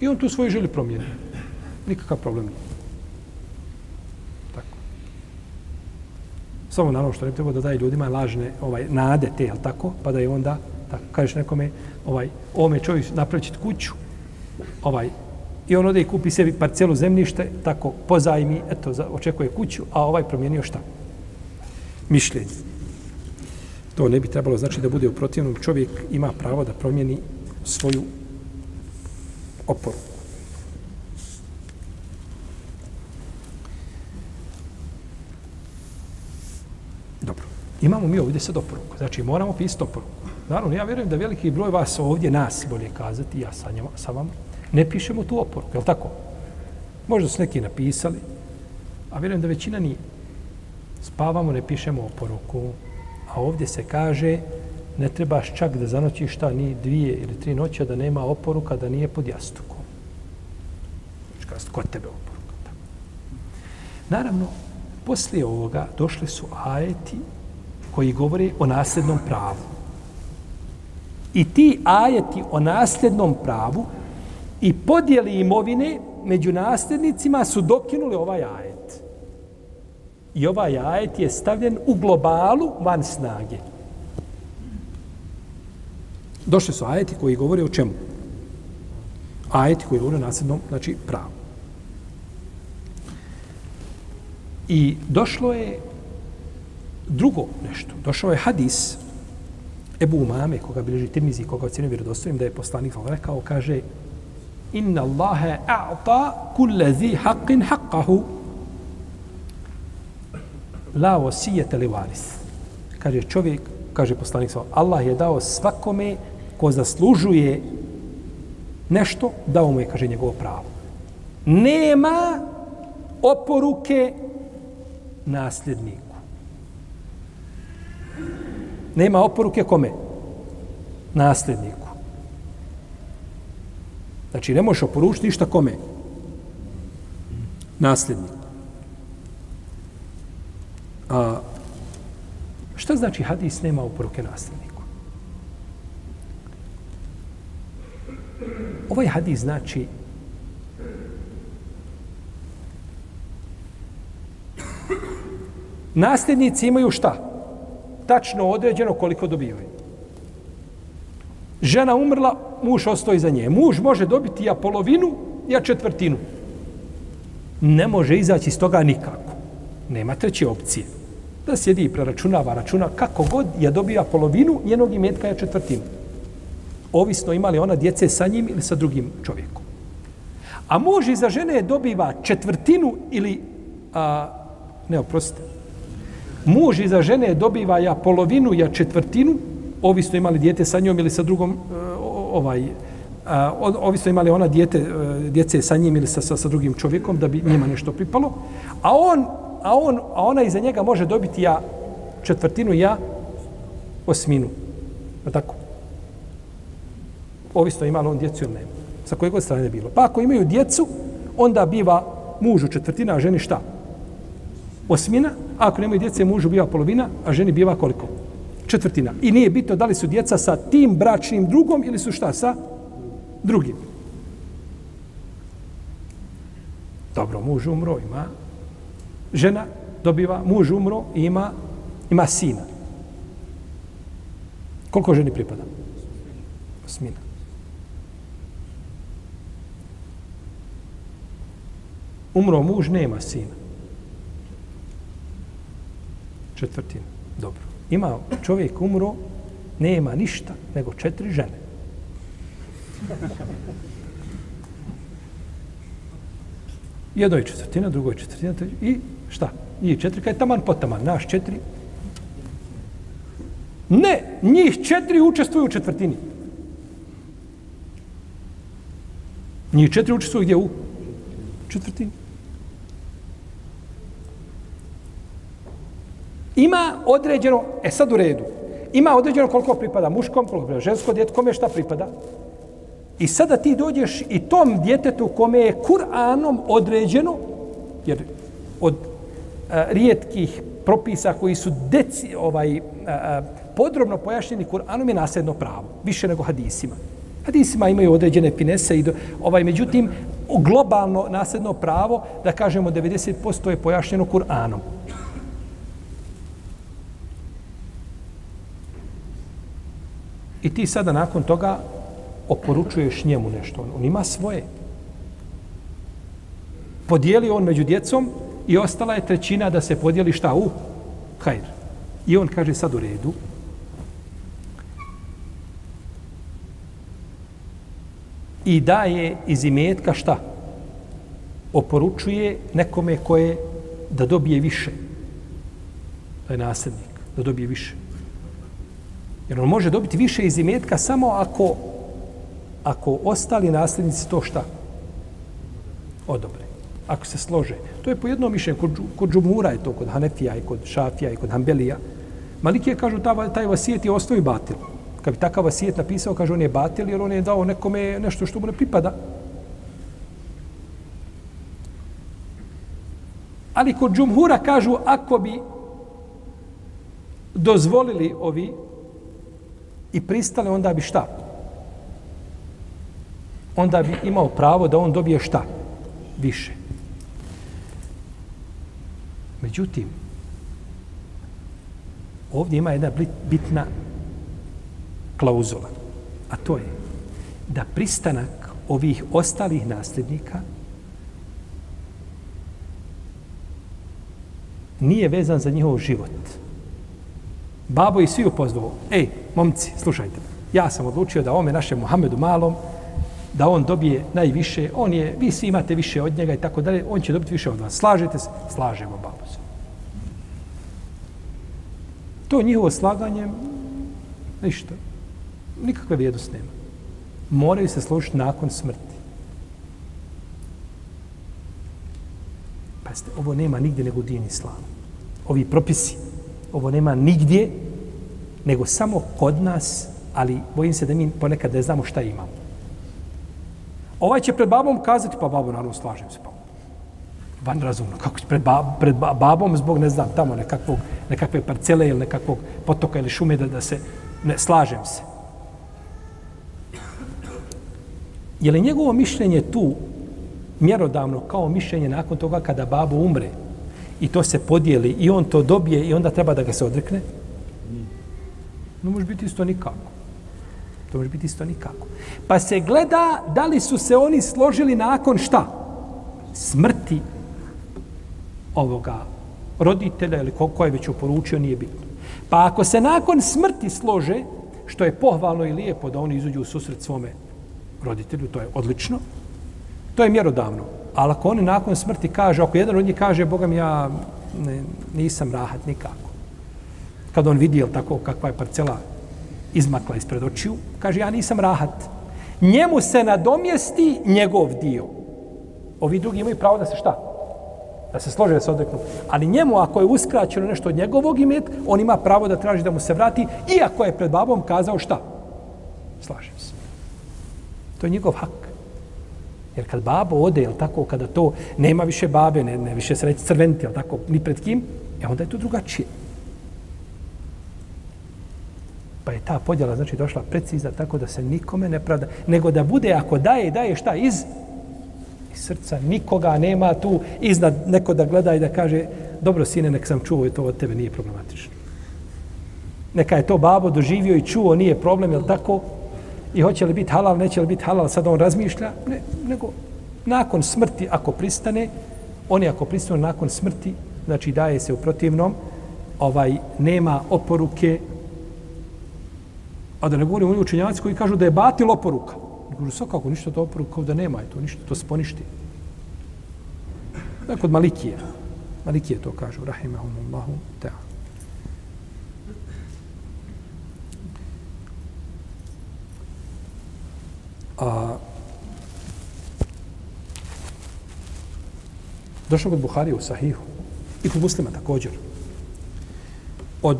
I on tu svoju želju promijenio. Nikakav problem nije. Samo naravno što ne treba da daje ljudima lažne ovaj nade te, al tako, pa da je onda tako kažeš nekome ovaj ovome čovjek napraviti kuću. Ovaj i on ode i kupi sebi parcelu zemljište, tako pozajmi, eto, za, očekuje kuću, a ovaj promijenio šta? Mišljenje. To ne bi trebalo znači da bude u protivnom čovjek ima pravo da promijeni svoju oporu. Imamo mi ovdje sad oporuku. Znači, moramo pisati oporuku. Naravno, ja vjerujem da veliki broj vas ovdje, nas bolje kazati, ja sa, njima, sa vama, ne pišemo tu oporuku, je li tako? Možda su neki napisali, a vjerujem da većina nije. Spavamo, ne pišemo oporuku, a ovdje se kaže ne trebaš čak da zanoćiš šta ni dvije ili tri noće da nema oporuka, da nije pod jastukom. Znači, kod tebe oporuka. Tako. Naravno, poslije ovoga došli su ajeti koji govori o nasljednom pravu. I ti ajeti o nasljednom pravu i podijeli imovine među nasljednicima su dokinuli ovaj ajet. I ovaj ajet je stavljen u globalu van snage. Došli su ajeti koji govore o čemu? Ajeti koji govore o nasljednom, znači pravu. I došlo je drugo nešto. Došao je hadis Ebu Umame, koga bilježi Tirmizi, koga ocjenio vjerodostojim, da je poslanik rekao, kaže, inna Allahe a'ta kulle zi haqqin haqqahu la osijete li varis. Kaže čovjek, kaže poslanik sam, Allah je dao svakome ko zaslužuje nešto, dao mu je, kaže, njegovo pravo. Nema oporuke nasljedniku. Nema oporuke kome? Nasljedniku. Znači, ne možeš oporučiti ništa kome? Nasljedniku. A, šta znači hadis nema oporuke nasljedniku? Ovaj hadis znači nasljednici imaju šta? Tačno određeno koliko dobivaju. Žena umrla, muž ostoji za nje. Muž može dobiti ja polovinu, ja četvrtinu. Ne može izaći iz toga nikako. Nema treće opcije. Da sjedi i preračunava, računa kako god ja dobija polovinu, njenog imetka ja četvrtinu. Ovisno imali ona djece sa njim ili sa drugim čovjekom. A muž iza žene dobiva četvrtinu ili, a, ne oprostite, muž iza žene dobiva ja polovinu, ja četvrtinu, ovisno imali dijete sa njom ili sa drugom, e, ovaj, a, ovisno imali ona dijete, e, djece sa njim ili sa, sa, sa drugim čovjekom, da bi njima nešto pripalo, a on, a on, a ona iza njega može dobiti ja četvrtinu, ja osminu. Je tako? Ovisno imali on djecu ili ne. Sa koje god strane bilo. Pa ako imaju djecu, onda biva mužu četvrtina, a ženi šta? Osmina, a ako nemaju djece, mužu biva polovina, a ženi biva koliko? četvrtina. I nije bitno da li su djeca sa tim bračnim drugom ili su šta sa drugim. Dobro, muž umro, ima žena, dobiva, muž umro i ima, ima sina. Koliko ženi pripada? Osmina. Umro muž, nema sina. Četvrtina. Dobro ima čovjek umro, nema ništa, nego četiri žene. Jedno je četvrtina, drugo je četvrtina, i šta? I četiri, kaj je taman potaman, naš četiri. Ne, njih četiri učestvuju u četvrtini. Njih četiri učestvuju gdje u četvrtini. Ima određeno, e sad u redu, ima određeno koliko pripada muškom, koliko pripada ženskom djetu, kome šta pripada. I sada ti dođeš i tom djetetu kome je Kur'anom određeno, jer od a, rijetkih propisa koji su deci, ovaj, a, a, podrobno pojašnjeni Kur'anom je nasljedno pravo, više nego hadisima. Hadisima imaju određene finese i do, ovaj međutim globalno nasljedno pravo da kažemo 90% je pojašnjeno Kur'anom. I ti sada nakon toga oporučuješ njemu nešto. On ima svoje. Podijeli on među djecom i ostala je trećina da se podijeli šta u hajr. I on kaže sad u redu. I daje iz imetka šta? Oporučuje nekome koje da dobije više. Da je nasljednik. Da dobije više. Jer on može dobiti više iz imetka samo ako, ako ostali nasljednici to šta? Odobre. Ako se slože. To je po jednom mišljenju. Kod, kod džumura je to, kod Hanefija i kod Šafija i kod Hanbelija. Malikije kažu ta, taj vasijet je osnovi batil. Kad bi takav vasijet napisao, kaže on je batil jer on je dao nekome nešto što mu ne pripada. Ali kod džumhura kažu ako bi dozvolili ovi i pristali, onda bi šta? Onda bi imao pravo da on dobije šta? Više. Međutim, ovdje ima jedna bitna klauzula, a to je da pristanak ovih ostalih nasljednika nije vezan za njihov život. Babo i svi upozvao, ej, momci, slušajte, ja sam odlučio da ome našem Muhammedu malom da on dobije najviše, on je, vi svi imate više od njega i tako dalje, on će dobiti više od vas. Slažete se? Slažemo, babo se. To njihovo slaganje, ništa. Nikakve vrijednost nema. Moraju se složiti nakon smrti. Pazite, ovo nema nigdje nego u dijen islamu. Ovi propisi, ovo nema nigdje nego samo kod nas, ali bojim se da mi ponekad ne znamo šta imamo. Ovaj će pred babom kazati, pa babo, naravno, slažem se, pa van razumno, kako će pred, bab, pred babom zbog, ne znam, tamo nekakvog, nekakve parcele ili nekakvog potoka ili šume da, da se, ne, slažem se. Je li njegovo mišljenje tu mjerodavno kao mišljenje nakon toga kada babo umre i to se podijeli i on to dobije i onda treba da ga se odrekne? Ne može biti isto nikako. To može biti isto nikako. Pa se gleda da li su se oni složili nakon šta? Smrti ovoga roditelja ili ko, ko je već uporučio, nije bitno. Pa ako se nakon smrti slože, što je pohvalno i lijepo da oni izuđu u susret svome roditelju, to je odlično, to je mjerodavno. Ali ako oni nakon smrti kaže, ako jedan od njih kaže, Boga mi ja ne, nisam rahat nikako. Kad on vidi, tako, kakva je parcela izmakla ispred očiju, kaže, ja nisam rahat. Njemu se nadomjesti njegov dio. Ovi drugi imaju pravo da se šta? Da se slože da se odreknu. Ali njemu, ako je uskraćeno nešto od njegovog imet, on ima pravo da traži da mu se vrati, iako je pred babom kazao šta? Slažem se. To je njegov hak. Jer kad babo ode, jel tako, kada to nema više babe, ne, ne više se crventi, jel tako, ni pred kim, e onda je to drugačije. Pa je ta podjela, znači, došla precizna tako da se nikome ne pravda, nego da bude, ako daje, daje šta iz, iz srca, nikoga nema tu iznad neko da gleda i da kaže, dobro, sine, nek sam čuo i to od tebe nije problematično. Neka je to babo doživio i čuo, nije problem, jel tako? I hoće li biti halal, neće li biti halal, sad on razmišlja, ne, nego nakon smrti, ako pristane, oni ako pristane nakon smrti, znači daje se u protivnom, ovaj nema oporuke, a da ne govorim oni učenjaci koji kažu da je batil oporuka. Kažu, sve kako, ništa to oporuka, da nema, je to ništa, to se poništi. Dakle, od Malikije. Malikije to kažu, rahimahumullahu ta'ala. A, Došlo kod Buharije u Sahihu i kod muslima također. Od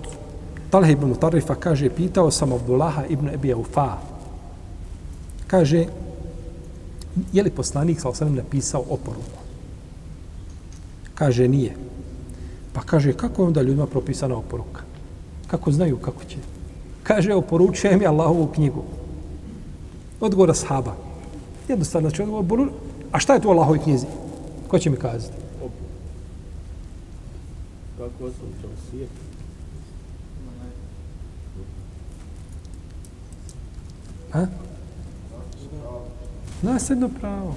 Talha ibn Tarifa kaže, pitao sam Abdullaha ibn Ebi Aufa. Kaže, je li poslanik sa osanem napisao oporuku? Kaže, nije. Pa kaže, kako je onda ljudima propisana oporuka? Kako znaju kako će? Kaže, oporučuje mi Allahovu knjigu. Odgovor ashaba. Jednostavno, znači odgovor, a šta je to u Allahovi knjizi? Ko će mi kazati? Kako svijet? Ha? Nasljedno pravo.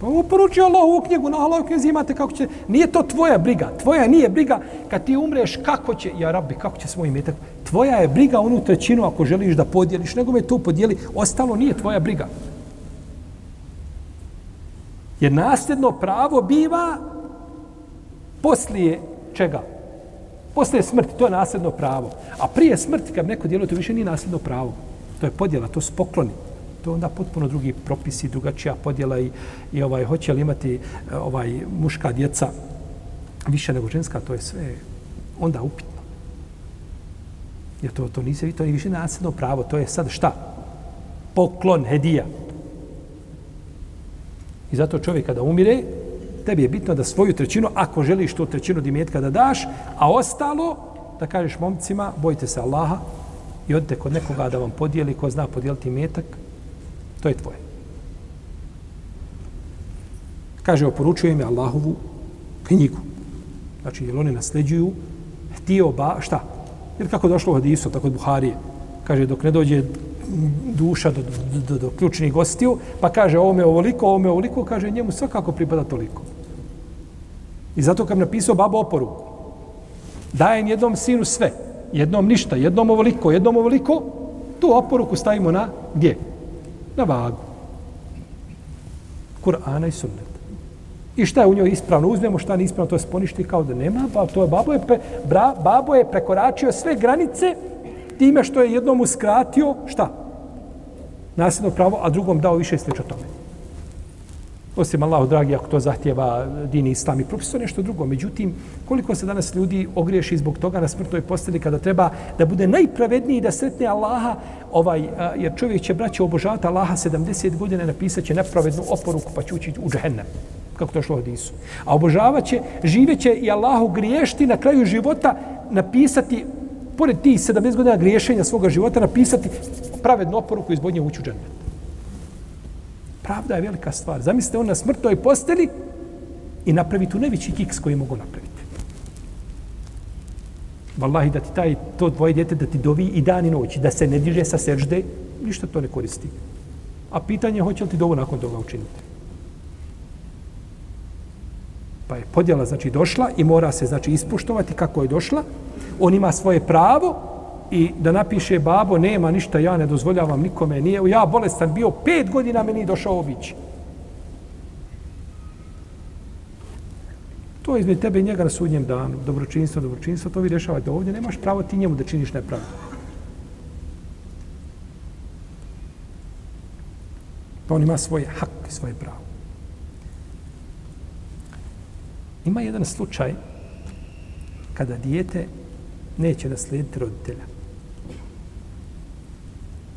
Pa ovo poručio Allah u knjigu, na Allah knjizi imate kako će, nije to tvoja briga, tvoja nije briga kad ti umreš kako će, ja rabbi, kako će svoj imetak, tvoja je briga onu trećinu ako želiš da podijeliš, nego me to podijeli, ostalo nije tvoja briga. Jer nasljedno pravo biva poslije čega? Poslije smrti, to je nasljedno pravo. A prije smrti, kad neko djeluje, to više nije nasljedno pravo. To je podjela, to su pokloni to onda potpuno drugi propisi, drugačija podjela i, i ovaj hoće li imati e, ovaj muška djeca više nego ženska, to je sve onda upitno. Jer to, to nisi, to je više nasljedno pravo, to je sad šta? Poklon, hedija. I zato čovjek kada umire, tebi je bitno da svoju trećinu, ako želiš tu trećinu dimetka da daš, a ostalo, da kažeš momcima, bojte se Allaha i odite kod nekoga da vam podijeli, ko zna podijeliti metak, To je tvoje. Kaže, oporučujem je Allahovu knjigu. Znači, jer oni nasljeđuju htio ba, šta? Jer kako došlo u hadisu, tako od Buharije, kaže, dok ne dođe duša do, do, do, do ključnih gostiju, pa kaže, ovo me ovoliko, ovo me ovoliko, kaže, njemu svakako pripada toliko. I zato kad napisao babo oporuku, dajem jednom sinu sve, jednom ništa, jednom ovoliko, jednom ovoliko, tu oporuku stavimo na gdje? na vagu. Kur'ana i sunnet. I šta je u njoj ispravno? Uzmemo šta nije ispravno, to je sponišti kao da nema. Pa to je babo je, pre, bra, babo je prekoračio sve granice time što je jednom uskratio šta? Nasljedno pravo, a drugom dao više slično tome. Osim Allahu dragi, ako to zahtjeva dini islam i propis, to nešto drugo. Međutim, koliko se danas ljudi ogriješi zbog toga na smrtnoj posteli kada treba da bude najpravedniji i da sretne Allaha, ovaj, jer čovjek će braće obožavati Allaha 70 godina napisat će nepravednu oporuku pa će ući u džahennem kako to šlo u hadisu. A obožavaće, živeće i Allahu griješti na kraju života napisati, pored ti 70 godina griješenja svoga života, napisati pravednu oporuku iz bodnje ući u džennet. Pravda je velika stvar. Zamislite on na smrtnoj posteli i napravi tu najveći kiks koji mogu napraviti. Wallahi da ti taj, to dvoje djete da ti dovi i dan i noć, da se ne diže sa sežde, ništa to ne koristi. A pitanje je hoće li ti dovu nakon toga učiniti. Pa je podjela znači došla i mora se znači ispuštovati kako je došla. On ima svoje pravo i da napiše babo nema ništa ja ne dozvoljavam nikome nije ja bolestan bio pet godina meni došao obići. To je između tebe i njega na sudnjem danu. Dobročinstvo, dobročinstvo, to vi rješavate ovdje. Nemaš pravo ti njemu da činiš nepravdu. Pa on ima svoje hak i svoje pravo. Ima jedan slučaj kada dijete neće naslijediti roditelja.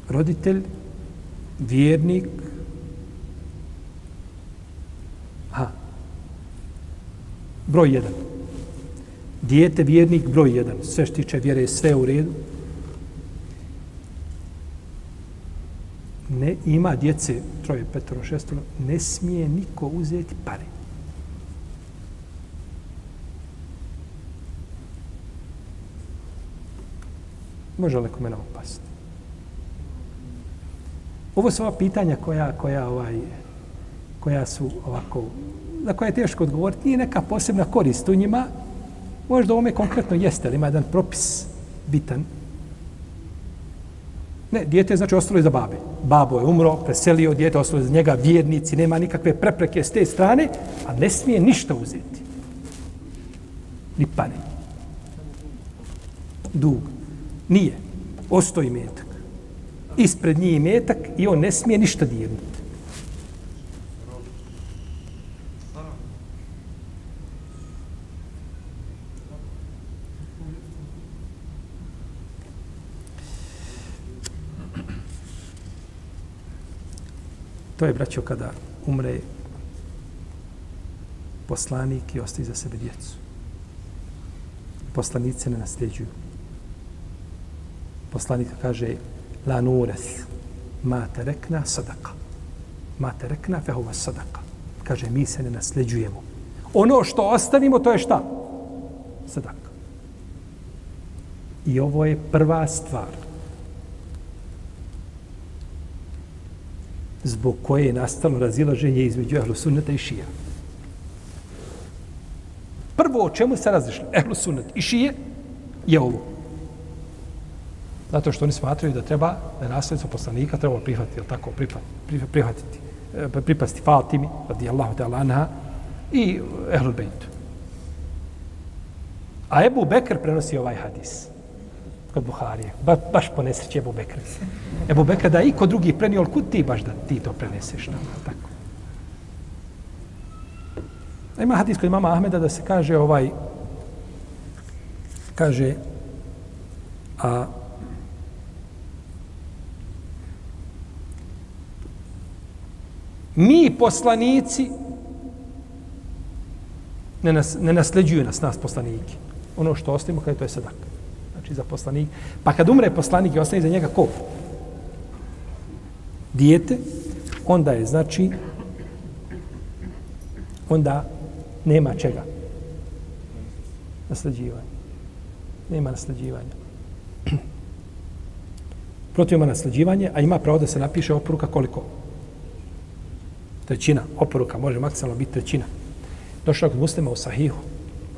Roditelj, vjernik, ha, broj jedan. Dijete, vjernik, broj jedan. Sve što tiče vjere, sve u redu. Ne, ima djece, troje, petoro, šestoro, ne smije niko uzeti pare. Može li mene naopasti? Ovo su ova pitanja koja, koja, ovaj, koja su ovako, na koje je teško odgovoriti, nije neka posebna korist u njima, možda ovome konkretno jeste, ali ima jedan propis bitan. Ne, dijete je znači ostalo iza babe. Babo je umro, preselio, dijete ostalo iza njega, vjernici, nema nikakve prepreke s te strane, a ne smije ništa uzeti. Ni pare. Dug. Nije. Ostoji metak. Ispred njih metak i on ne smije ništa dirnuti. To je, braćo, kada umre poslanik i ostaje za sebe djecu. Poslanice ne nasljeđuju poslanika kaže la nures ma terekna sadaka ma terekna fehuva sadaka kaže mi se ne nasljeđujemo. Ono što ostavimo to je šta? Sadaka i ovo je prva stvar zbog koje je nastalo razilaženje između ehlu sunneta i šija. Prvo o čemu se razišli ehlu sunnet i šije je ovo. Zato što oni smatraju da treba, da nasljedstvo poslanika treba prihvatiti, jel tako, prihvatiti, prihvatiti pripasti Fatimi, radi Allahu te anha, i Ehlul Bejtu. A Ebu Bekr prenosi ovaj hadis kod Buharije. Ba, baš po nesreći Ebu Bekr. Ebu Bekr da i kod drugih prenio, ali kud ti baš da ti to preneseš? Nam, tako. Ima hadis kod mama Ahmeda da se kaže ovaj kaže a mi poslanici ne, nas, ne nasljeđuju nas, nas poslaniki. Ono što ostavimo, kada to je sadak. Znači za poslanik. Pa kad umre poslanik i ostane za njega ko? Dijete, onda je, znači, onda nema čega. Nasljeđivanja. Nema nasljeđivanja. Protiv ima nasljeđivanje, a ima pravo da se napiše oporuka koliko? Trećina, oporuka može maksimalno biti trećina. Došao kod muslima u sahihu,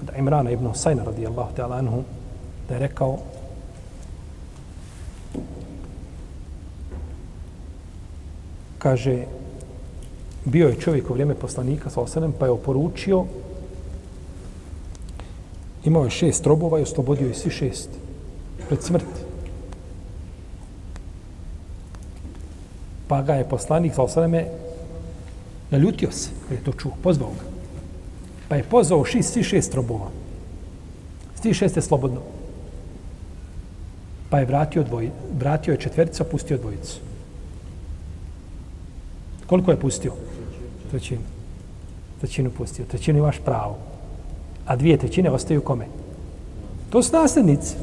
od Imrana ibn Husayna radijallahu ta'ala anhu, da je rekao kaže bio je čovjek u vrijeme poslanika sa osanem, pa je oporučio imao je šest robova i oslobodio je svi šest pred smrti. Pa ga je poslanik sa osaneme naljutio se, kad je to čuo, pozvao ga. Pa je pozvao šest, svi šest robova. Svi šest je slobodno. Pa je vratio, dvoj, vratio je četvrtica, pustio dvojicu. Koliko je pustio? Trećinu. Trećinu pustio. Trećinu imaš pravo. A dvije trećine ostaju kome? To su nasljednici.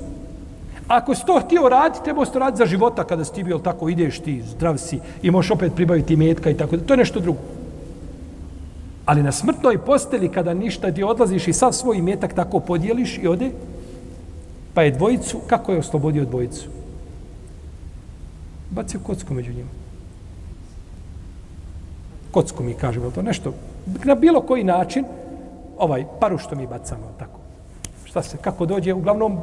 Ako si to htio raditi, trebao si to raditi za života kada si ti bio tako, ideš ti, zdrav si i možeš opet pribaviti metka i tako. To je nešto drugo. Ali na smrtnoj posteli kada ništa ti odlaziš i sav svoj imetak tako podijeliš i ode, pa je dvojicu, kako je oslobodio dvojicu? Bacio kocku među njima. Kocku mi kažemo, to nešto, na bilo koji način, ovaj paru što mi bacamo, tako. Šta se, kako dođe, uglavnom,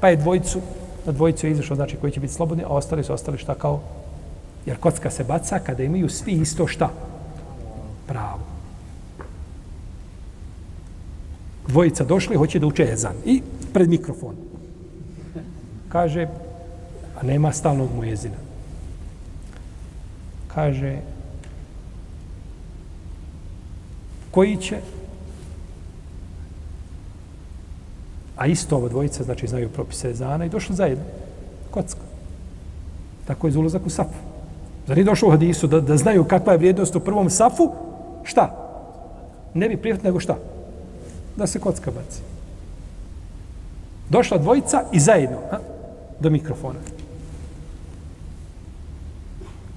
pa je dvojicu, na dvojicu je izašao, znači koji će biti slobodni, a ostali su ostali šta kao, jer kocka se baca kada imaju svi isto šta? Pravo. Dvojica došli, hoće da uče ezan. I pred mikrofon. Kaže, a nema stalnog mu jezina. Kaže, koji će? A isto ova dvojica znači znaju propise ezana i došli zajedno. Kocka. Tako je za ulazak u safu. Zar nije došlo u hadisu da, da znaju kakva je vrijednost u prvom safu? Šta? Ne bi prijatno nego šta? Da se kocka baci došla dvojica i zajedno a, do mikrofona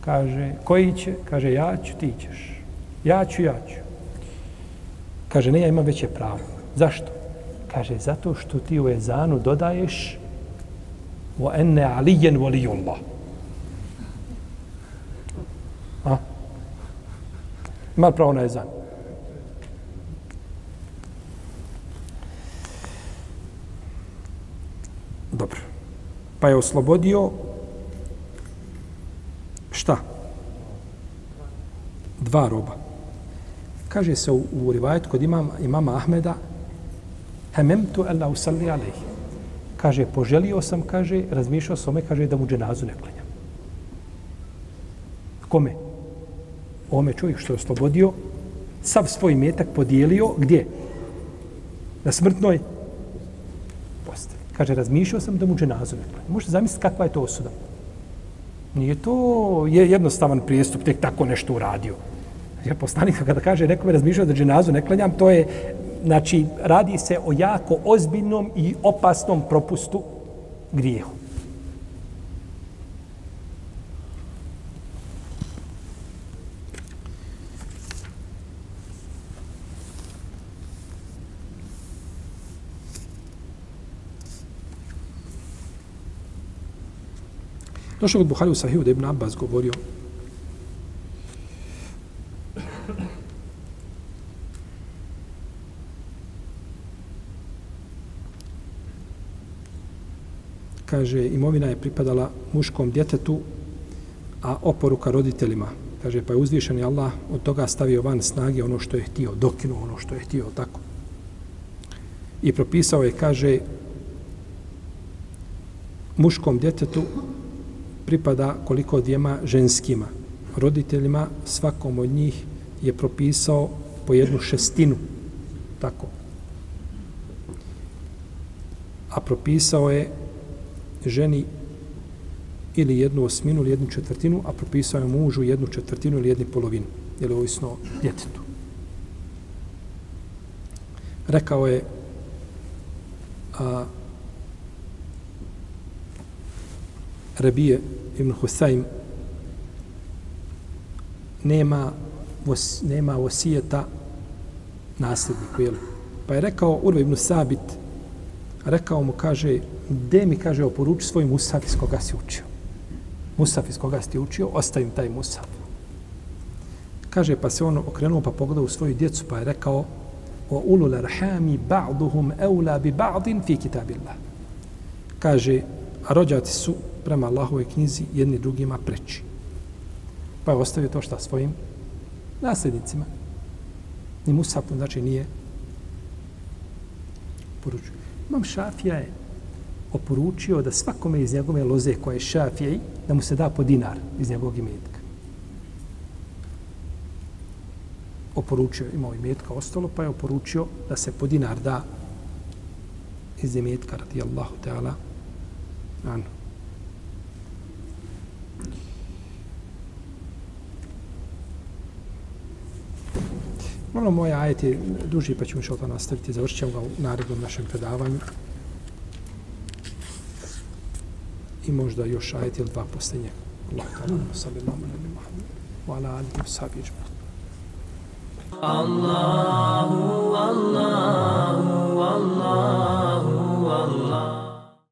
kaže koji će kaže ja ću ti ćeš ja ću ja ću Kaže, ne, ja imam veće pravo. Zašto? Kaže, zato što ti u ezanu dodaješ wa enne alijen volijullah. A? Ima pravo na ezan. Pa je oslobodio šta? Dva roba. Kaže se u, u rivajet kod imam, imama Ahmeda hememtu alla usalli alaihi kaže poželio sam kaže razmišljao sam ome kaže da mu dženazu ne klanjam. Kome? Ome čovjek što je oslobodio sav svoj metak podijelio gdje? Na smrtnoj kaže razmišljao sam da mu dženazu ne klanjam možete zamisliti kakva je to osuda? Nije to je jednostavan prijestup tek tako nešto uradio. Jer poslanik kada kaže nekome razmišljao da dženazu ne klanjam, to je, znači, radi se o jako ozbiljnom i opasnom propustu grijehu. Došao kod Buhari u Sahiju da Ibn Abbas govorio kaže, imovina je pripadala muškom djetetu, a oporuka roditeljima. Kaže, pa je uzvišen Allah od toga stavio van snage ono što je htio, dokinuo ono što je htio, tako. I propisao je, kaže, muškom djetetu pripada koliko djema ženskima. Roditeljima svakom od njih je propisao po jednu šestinu. Tako. A propisao je ženi ili jednu osminu ili jednu četvrtinu, a propisao je mužu jednu četvrtinu ili jednu polovinu, ili ovisno djetetu. Rekao je a, Rebije ibn Husajm nema vos, nema osijeta nasljedniku, jel? Pa je rekao Urve ibn Sabit, rekao mu, kaže, gde mi kaže oporuči svoj musaf iz koga si učio. Musaf iz koga si ti učio, ostavim taj musaf. Kaže, pa se on okrenuo pa pogledao u svoju djecu pa je rekao o ulul arhami ba'duhum eula bi ba'din fi kitabillah. Kaže, a rođaci su prema Allahove knjizi jedni drugima preći. Pa je ostavio to šta svojim nasljednicima. Ni Musab, znači nije poručio. Imam Šafija je oporučio da svakome iz njegove loze koje je Šafija da mu se da po dinar iz njegovog imetka. Oporučio, imao imetka ostalo, pa je oporučio da se po dinar da iz imetka radijallahu ta'ala anhu. Malo moj ajet je duži, pa ćemo šalta nastaviti. Završit ćemo ga u narednom našem predavanju. I možda još ajet ili dva posle njega. Allah ta'ala, sallallahu alaihi wa sallam. Wa ala alihi wa sahbihi. Allahu, Allahu, Allahu,